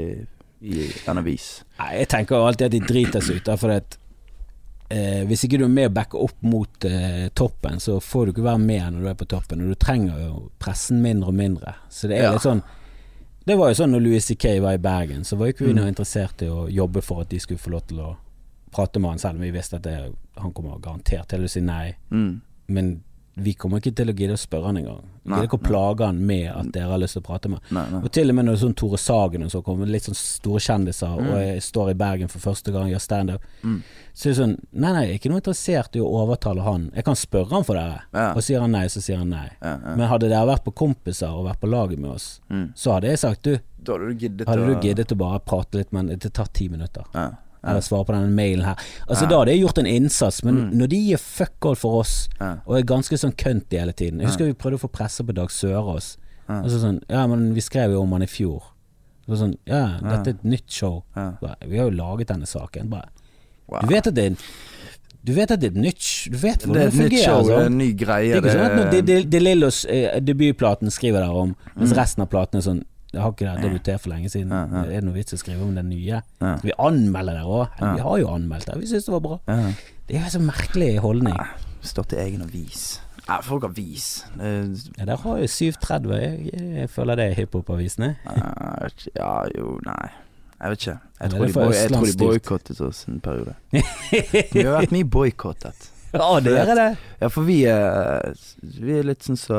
i en avis. Nei, jeg tenker alltid at de driter seg ut. For at eh, hvis ikke du er med og backer opp mot eh, toppen, så får du ikke være med når du er på toppen. Og du trenger jo pressen mindre og mindre. Så det er Ja. litt sånn Det var jo sånn når Louis C.K. var i Bergen, så var jo ikke vi Mm. interessert i å jobbe for at de skulle få lov til å prate med han, selv om vi visste at det, han kommer garantert til å si nei. Mm. Men vi kommer ikke til å gidde å spørre han engang. Vi gidder ikke å plage han med at dere har lyst til å prate med. Nei, nei. Og til og med når sånn Tore Sagen og så kommer, litt sånn store kjendiser, Mm. og jeg står i Bergen for første gang, gjør standup, Mm. så er det sånn Nei, nei, jeg er ikke noe interessert i å overtale han. Jeg kan spørre han for dere, Ja. og sier han nei, så sier han nei. Ja, ja. Men hadde dere vært på kompiser og vært på laget med oss, Mm. så hadde jeg sagt du, hadde du giddet hadde du å- giddet å bare prate litt, men det tar ti minutter. Eller svare på denne mailen her. Altså. Da hadde jeg gjort en innsats, men Mm. når de gir fuck all for oss, og er ganske sånn kønt hele tiden Jeg husker vi prøvde å få presse på Dag Sørås. Og så sånn Ja, men vi skrev jo om han i fjor. Så sånn Ja, dette er et nytt show. Bare, vi har jo laget denne saken. Bare, Wow. du vet at det er Du vet at det er et nytt Du vet det hvordan det, nytt fungerer. show, det er altså. en ny Det greie. er ikke sånn at når De, det- de, de Lillos eh, debutplaten skriver der om, mens Mm. resten av platene er sånn Jeg har ikke det debutert for lenge siden. Ja, ja. Er det noe vits å skrive om den nye? Ja. Vi anmelder det òg? Vi har jo anmeldt det. Vi syns det var bra. Det er jo en så merkelig holdning. Starte egen avis. Ja, folk har. Det, Ja, Der har jo 730. Jeg, jeg føler det er hiphop-avisene. ja, jo, nei. Jeg vet ikke. Jeg tror de, jeg tror de boikottet oss en periode. Vi har vært mye boikottet. Ja, det er det. Ja, for vi er Vi er litt sånn så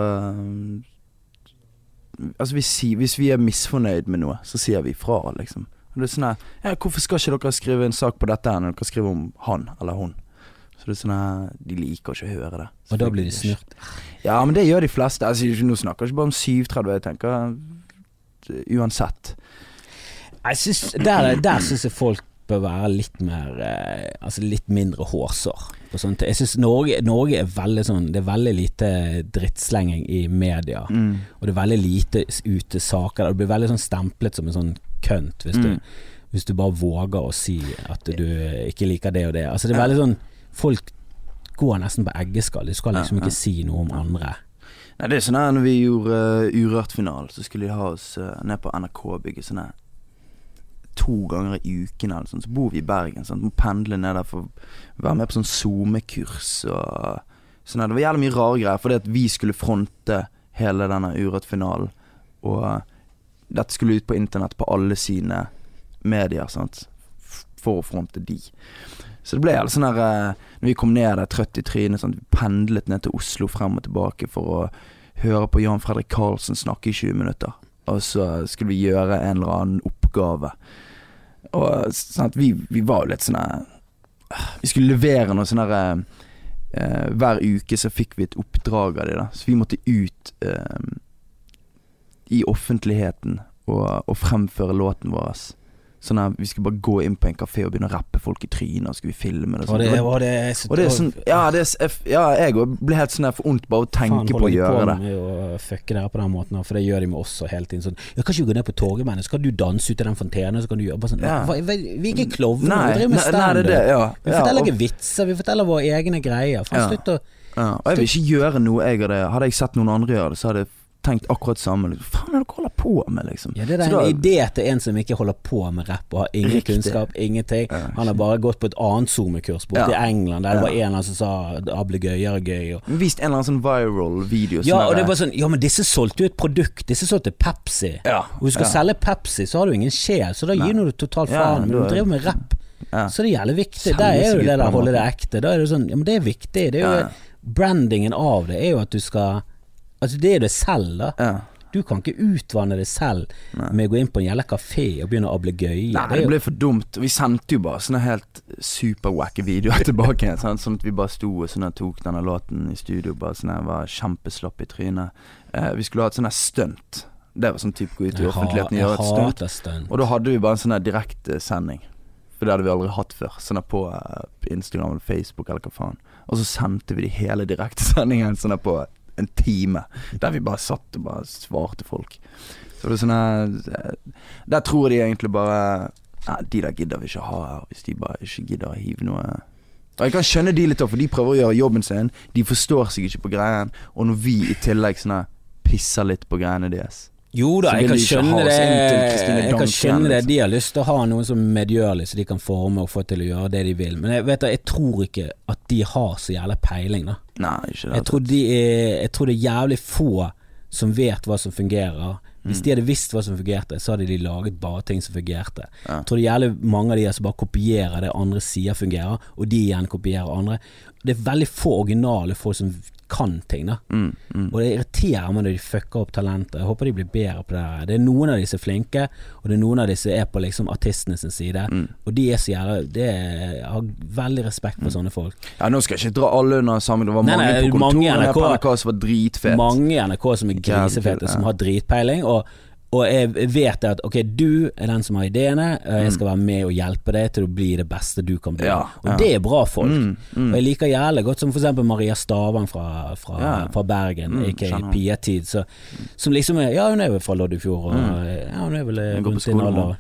Altså, vi sier, hvis vi er misfornøyd med noe, så sier vi fra, liksom. Og det er sånn her ja, Hvorfor skal ikke dere skrive en sak på dette når dere skriver om han eller hun? Så det er sånn her De liker ikke å høre det. Og da blir de snurt. Ja, men det gjør de fleste. Altså, nå snakker jeg ikke bare om 730, jeg tenker eh, uansett. Jeg synes, der der syns jeg folk bør være litt mer eh, Altså litt mindre hårsår. på sånt. Jeg synes Norge, Norge er veldig sånn Det er veldig lite drittslenging i media. Mm. Og det er veldig lite ute saker. Det blir veldig sånn stemplet som en sånn kønt hvis, Mm. du, hvis du bare våger å si at du ikke liker det og det. Altså Det er veldig sånn Folk går nesten på eggeskall. De skal liksom ikke si noe om andre. Nei, det er sånn her når vi gjorde uh, Urørt-finalen, så skulle de ha oss uh, ned på NRK bygge sånn her to ganger i uken eller sånn. Så bor vi i Bergen, sant. Må pendle ned der for å være med på sånn SoMe-kurs og sånn. Det var jævlig mye rare greier, fordi at vi skulle fronte hele denne Urørt-finalen. Og eh, dette skulle ut på internett på alle sine medier, sant. For å fronte de. Så det ble helt sånn her eh, Når vi kom ned der trøtt i trynet, sånn, vi pendlet ned til Oslo frem og tilbake for å høre på Jan Fredrik Karlsen snakke i 20 minutter. Og så skulle vi gjøre en eller annen oppgave. Og sånn at vi, vi var jo litt sånn Vi skulle levere noe sånn herre eh, Hver uke så fikk vi et oppdrag av de da. Så vi måtte ut eh, i offentligheten og, og fremføre låten vår. Sånn her, Vi skulle bare gå inn på en kafé og begynne å rappe folk i trynet, og skulle vi filme det. og det, og det er og det er sånn Ja, det er, ja jeg òg blir helt sånn her for ondt bare å Faen, tenke på å holder gjøre det. med å fucke på den måten, for det gjør de med oss hele tiden. Sånn, ja, kan ikke vi gå ned på Torgallmenn, så kan du danse ut i den fontenen, så kan du gjøre bare sånn Ja. hva, Vi er ikke klovner, vi driver med standup. Ja. Vi forteller ikke vitser, vi forteller våre egne greier. Faen, slutt å Ja, og jeg vil ikke gjøre noe jeg hadde Hadde jeg sett noen andre gjøre det, så hadde jeg tenkt akkurat samme. Liksom. Faen er det du holder på med, liksom? Ja, det er en da- idé til en som ikke holder på med rapp og har ingen Riktig. kunnskap, ingenting. Ja, Han har bare gått på et annet SoMe-kurs borte Ja. i England, der det var en eller annen som sa ablegøyer er gøy. Og, Vist en eller annen sånn viral video. ja, og det var sånn Ja, men disse solgte jo et produkt. Disse solgte Pepsi. ja, Og du skal selge Pepsi, så har du ingen sjel, så da gir du totalt faen. Men du driver med rapp, ja. så det er jævlig viktig. Da er jo det der å holde det ekte. Da er det sånn Ja, men det er viktig. Det er jo Ja. Brandingen av det er jo at du skal Altså, det er det selv, da. ja. Du kan ikke utvanne det selv Nei. med å gå inn på en jævla kafé og begynne å ablegøye. Nei, Det det ble for dumt. Vi sendte jo bare sånne helt superwacky videoer tilbake sånn, sant? Sånn at vi bare sto og sånn tok denne låten i studio. Bare sånn var kjempeslapp i trynet. Eh, vi skulle ha et sånn stunt. Det var sånn type gå ut i offentligheten og gjøre et stunt. Og da hadde vi bare en sånn direktesending. For det hadde vi aldri hatt før. Sånn på, eh, Instagram eller Facebook eller hva faen. Og så sendte vi de hele direktesendingen sånn på en time. Der vi bare satt og bare svarte folk. Så det er sånn eh, Der tror de egentlig bare Nei, de der gidder vi ikke ha her, hvis de bare ikke gidder å hive noe Og jeg kan skjønne de litt for de prøver å gjøre jobben sin. De forstår seg ikke på greien. Og når vi i tillegg sånn pisser litt på greiene deres Jo da, jeg kan de skjønne det. Jeg kan skjønne det. De har lyst til å ha noen som er medgjørlig, så de kan forme og få til å gjøre det de vil. Men jeg vet du, jeg tror ikke at de har så jævla peiling, da. Nei, ikke det. Jeg tror, de er, jeg tror det er jævlig få som vet hva som fungerer. Hvis Mm. de hadde visst hva som fungerte, så hadde de laget bare ting som fungerte. Ja. Jeg tror det er jævlig mange av de som bare kopierer det andre sier fungerer, og de igjen kopierer andre. Det er veldig få originale folk som kan ting, da. Mm, mm. Og det irriterer meg når de fucker opp talentet. Jeg håper de blir bedre på det. her Det er noen av de som er flinke, og det er noen av de som er på liksom artistene sin side. Mm. Og de er så jævla det er, Jeg har veldig respekt for sånne folk. Ja, Nå skal jeg ikke dra alle under sammen, Det var Nei, mange nei, på mange i kontoret NRK på NRK som var dritfete. Mange i NRK som er grisefete, som har dritpeiling. Og, og jeg vet at ok, du er den som har ideene, jeg skal være med og hjelpe deg til å bli det beste du kan bli. Ja, Ja, og det er bra folk. Mm, mm. Og jeg liker jævlig godt som eksempel Maria Stavang fra, fra, Ja. fra Bergen, Mm, aka skjønner. Pietid. Så, som liksom er Ja, hun er vel fra Loddefjord, og ja, hun er vel eh, rundt din alder.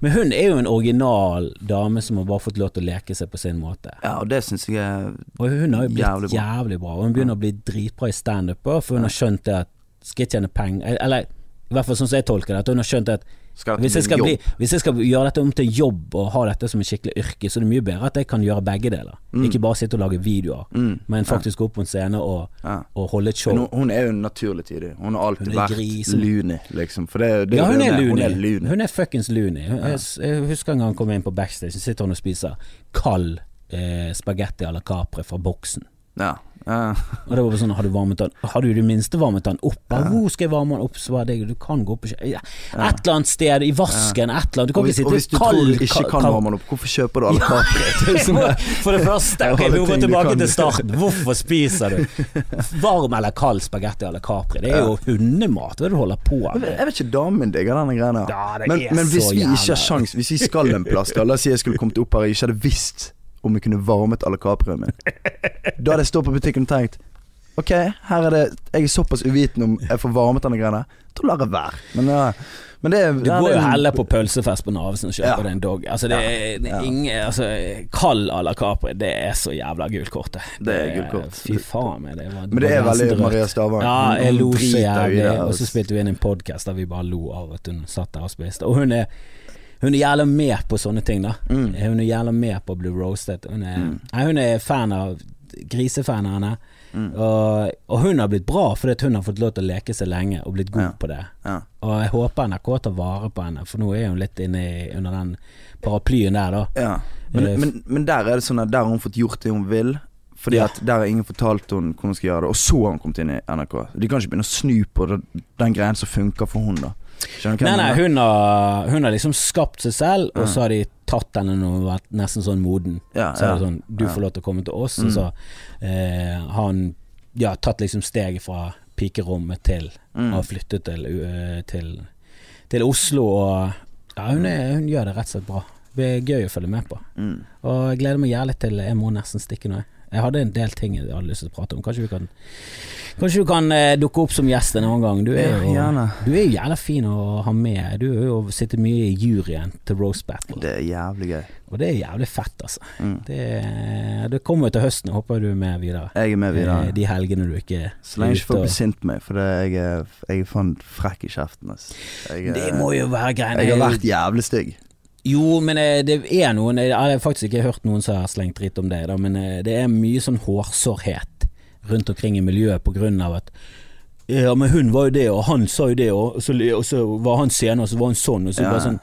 Men hun er jo en original dame som har bare fått lov til å leke seg på sin måte. ja, og det syns jeg er Og hun har jo blitt Jævlig jævlig bra. bra. Og hun begynner å bli dritbra i standup for hun har skjønt det at skal jeg tjene penger Eller i hvert fall sånn som jeg tolker det, at hun har skjønt at hvis jeg, skal bli, hvis jeg skal gjøre dette om til jobb og ha dette som et skikkelig yrke, så er det mye bedre at jeg kan gjøre begge deler. Ikke bare sitte og lage videoer, Mm, men faktisk gå opp på en scene og, ja. og holde et show. Hun, hun er jo naturlig tidig. Hun har alltid Hun vært grisen. loony, liksom. Det, det ja, hun er Hun er loony. Hun er fuckings loony. Hun- Jeg, jeg husker en gang jeg kom inn på backstage, så sitter hun og spiser kald eh, spagetti à la capre fra boksen. Ja. Uh. Og det var bare sånn, har du varmet den Har du i det minste varmet den opp? Ja. Hvor skal jeg varme den opp? Så var det, du kan gå opp kjø- ja. Et eller annet sted, i vasken, et eller annet. Du kan Og, ikke og hvis sitte du tror du ikke kan varme den opp, hvorfor kjøper du alle Capri? Det jo der- For det første, ok, vi må gå tilbake til starten. Hvorfor spiser du varm eller kald spagetti à la Capri? Det er jo hundemat, hva er det du holder på med? jeg vet ikke damen digger denne greia. Ja, men, men hvis vi ikke har sjans Hvis vi skal en plass, da la oss si jeg skulle kommet opp her og ikke hadde visst om jeg kunne varmet alle Caprien min, da hadde jeg stått på butikken og tenkt Ok, her er det Jeg er såpass uviten om jeg får varmet denne greia. Da lar jeg være. Men, ja, men det Du går jo er heller på pølsefest på Narvesen og kjøper Ja. deg en dog. Altså, det er, det er ingen Altså, kald à la Capri, det er så jævla gult kortet. Det er gult kort. Fy faen meg, det var Men det er veldig. Maria Stavang. Ja, jeg lo så jævlig, og så altså. spilte vi inn en podkast der vi bare lo av at hun satt der og spiste. Og hun er hun er jævla med på sånne ting, da. Mm. Hun er jævla med på å bli roasted. Hun er, Mm. nei, hun er fan av grisefan av henne. Mm. Og, og hun har blitt bra fordi hun har fått lov til å leke seg lenge og blitt god Ja. på det. Ja. Og jeg håper NRK tar vare på henne, for nå er hun litt inne i, under den paraplyen der, da. Ja. Men, uh, men, men der er det sånn at der har hun fått gjort det hun vil. Fordi at der har ingen fortalt henne hvordan hun skal gjøre det, og så har hun kommet inn i NRK. De kan ikke begynne å snu på den, greien som funker for hun da. Nei, nei, hun har, hun har liksom skapt seg selv, og så har de tatt henne når hun har vært nesten sånn moden. Ja, Så er det sånn, du får lov til å komme til oss, Mm. og så eh, har han ja, tatt liksom steget fra pikerommet til Mm. og flyttet til, uh, til, til Oslo og Ja, hun, er, hun gjør det rett og slett bra. Det er gøy å følge med på. Mm. Og jeg gleder meg jævlig til Jeg må nesten stikke nå. jeg. Jeg hadde en del ting jeg hadde lyst til å prate om. Kanskje vi kan Kanskje du kan eh, dukke opp som gjest en annen gang. Du er jo, ja, du er jo jævla fin å ha med. Du har jo sittet mye i juryen til Rose Battle. Det er jævlig gøy. Og det er jævlig fett, altså. Mm. Det, det kommer til høsten. Jeg håper du er med videre. Jeg er med videre. Eh, De helgene du ikke Så lenge ikke folk ute blir sint på meg, for det, jeg, er, jeg er faen frekk i kjeften. Altså. Jeg, Det må jo være greiene. jeg har vært jævlig stygg. Jo, men eh, det er noen Jeg har faktisk ikke hørt noen som har slengt dritt om det, da, men eh, det er mye sånn hårsårhet rundt omkring i miljøet på grunn av at ja, men hun var jo det, og han sa jo det, og så, og så var han senere, og så var han sånn, og så Ja. bare sånn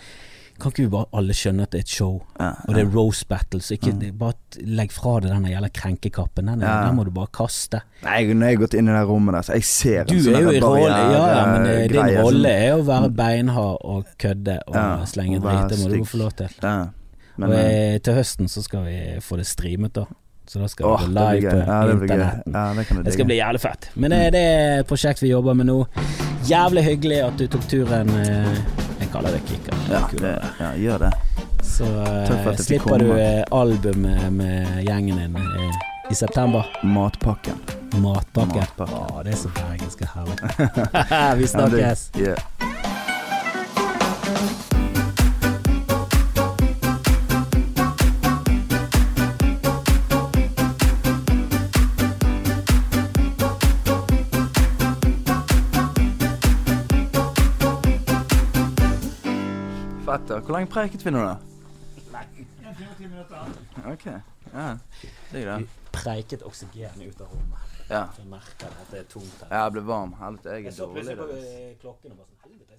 Kan ikke vi bare alle skjønne at det er et show, Ja, og det er roast battle, så ikke det, bare legg fra deg den jævla krenkekappen. Den, Ja. den må du bare kaste. Nei, jeg- når jeg har gått inn i det rommet der, så jeg ser Du sånn er jo i rolle, ja, ja, men eh, din rolle er å være beinhard og kødde og Ja, slenge drit. Det må du få lov til. Ja. Men, og eh, eh, til høsten så skal vi få det streamet, da. Så da skal vi det gå live på Ja, det internetten. Ja, det Det skal bli jævlig fett. Men det, det er et prosjekt vi jobber med nå. Jævlig hyggelig at du tok turen. eh, Jeg kaller det kicker. Er Ja, det, ja, gjør det. Så uh, eh, slipper du eh, albumet med gjengen din i, i september. Matpakken. Matpakken. Matpakken. Å, det er så bergensk og herlig. vi snakkes. yeah. Fett. Hvor lenge preiket vi nå, da? Ok. Ja. Digg, det. Preiket oksygen ut av rommet. Ja. Jeg merker at det er tungt her. Jeg ble varm. Helvete, jeg Jeg er så dårlig. plutselig på eh, klokken og bare sånn Helvete,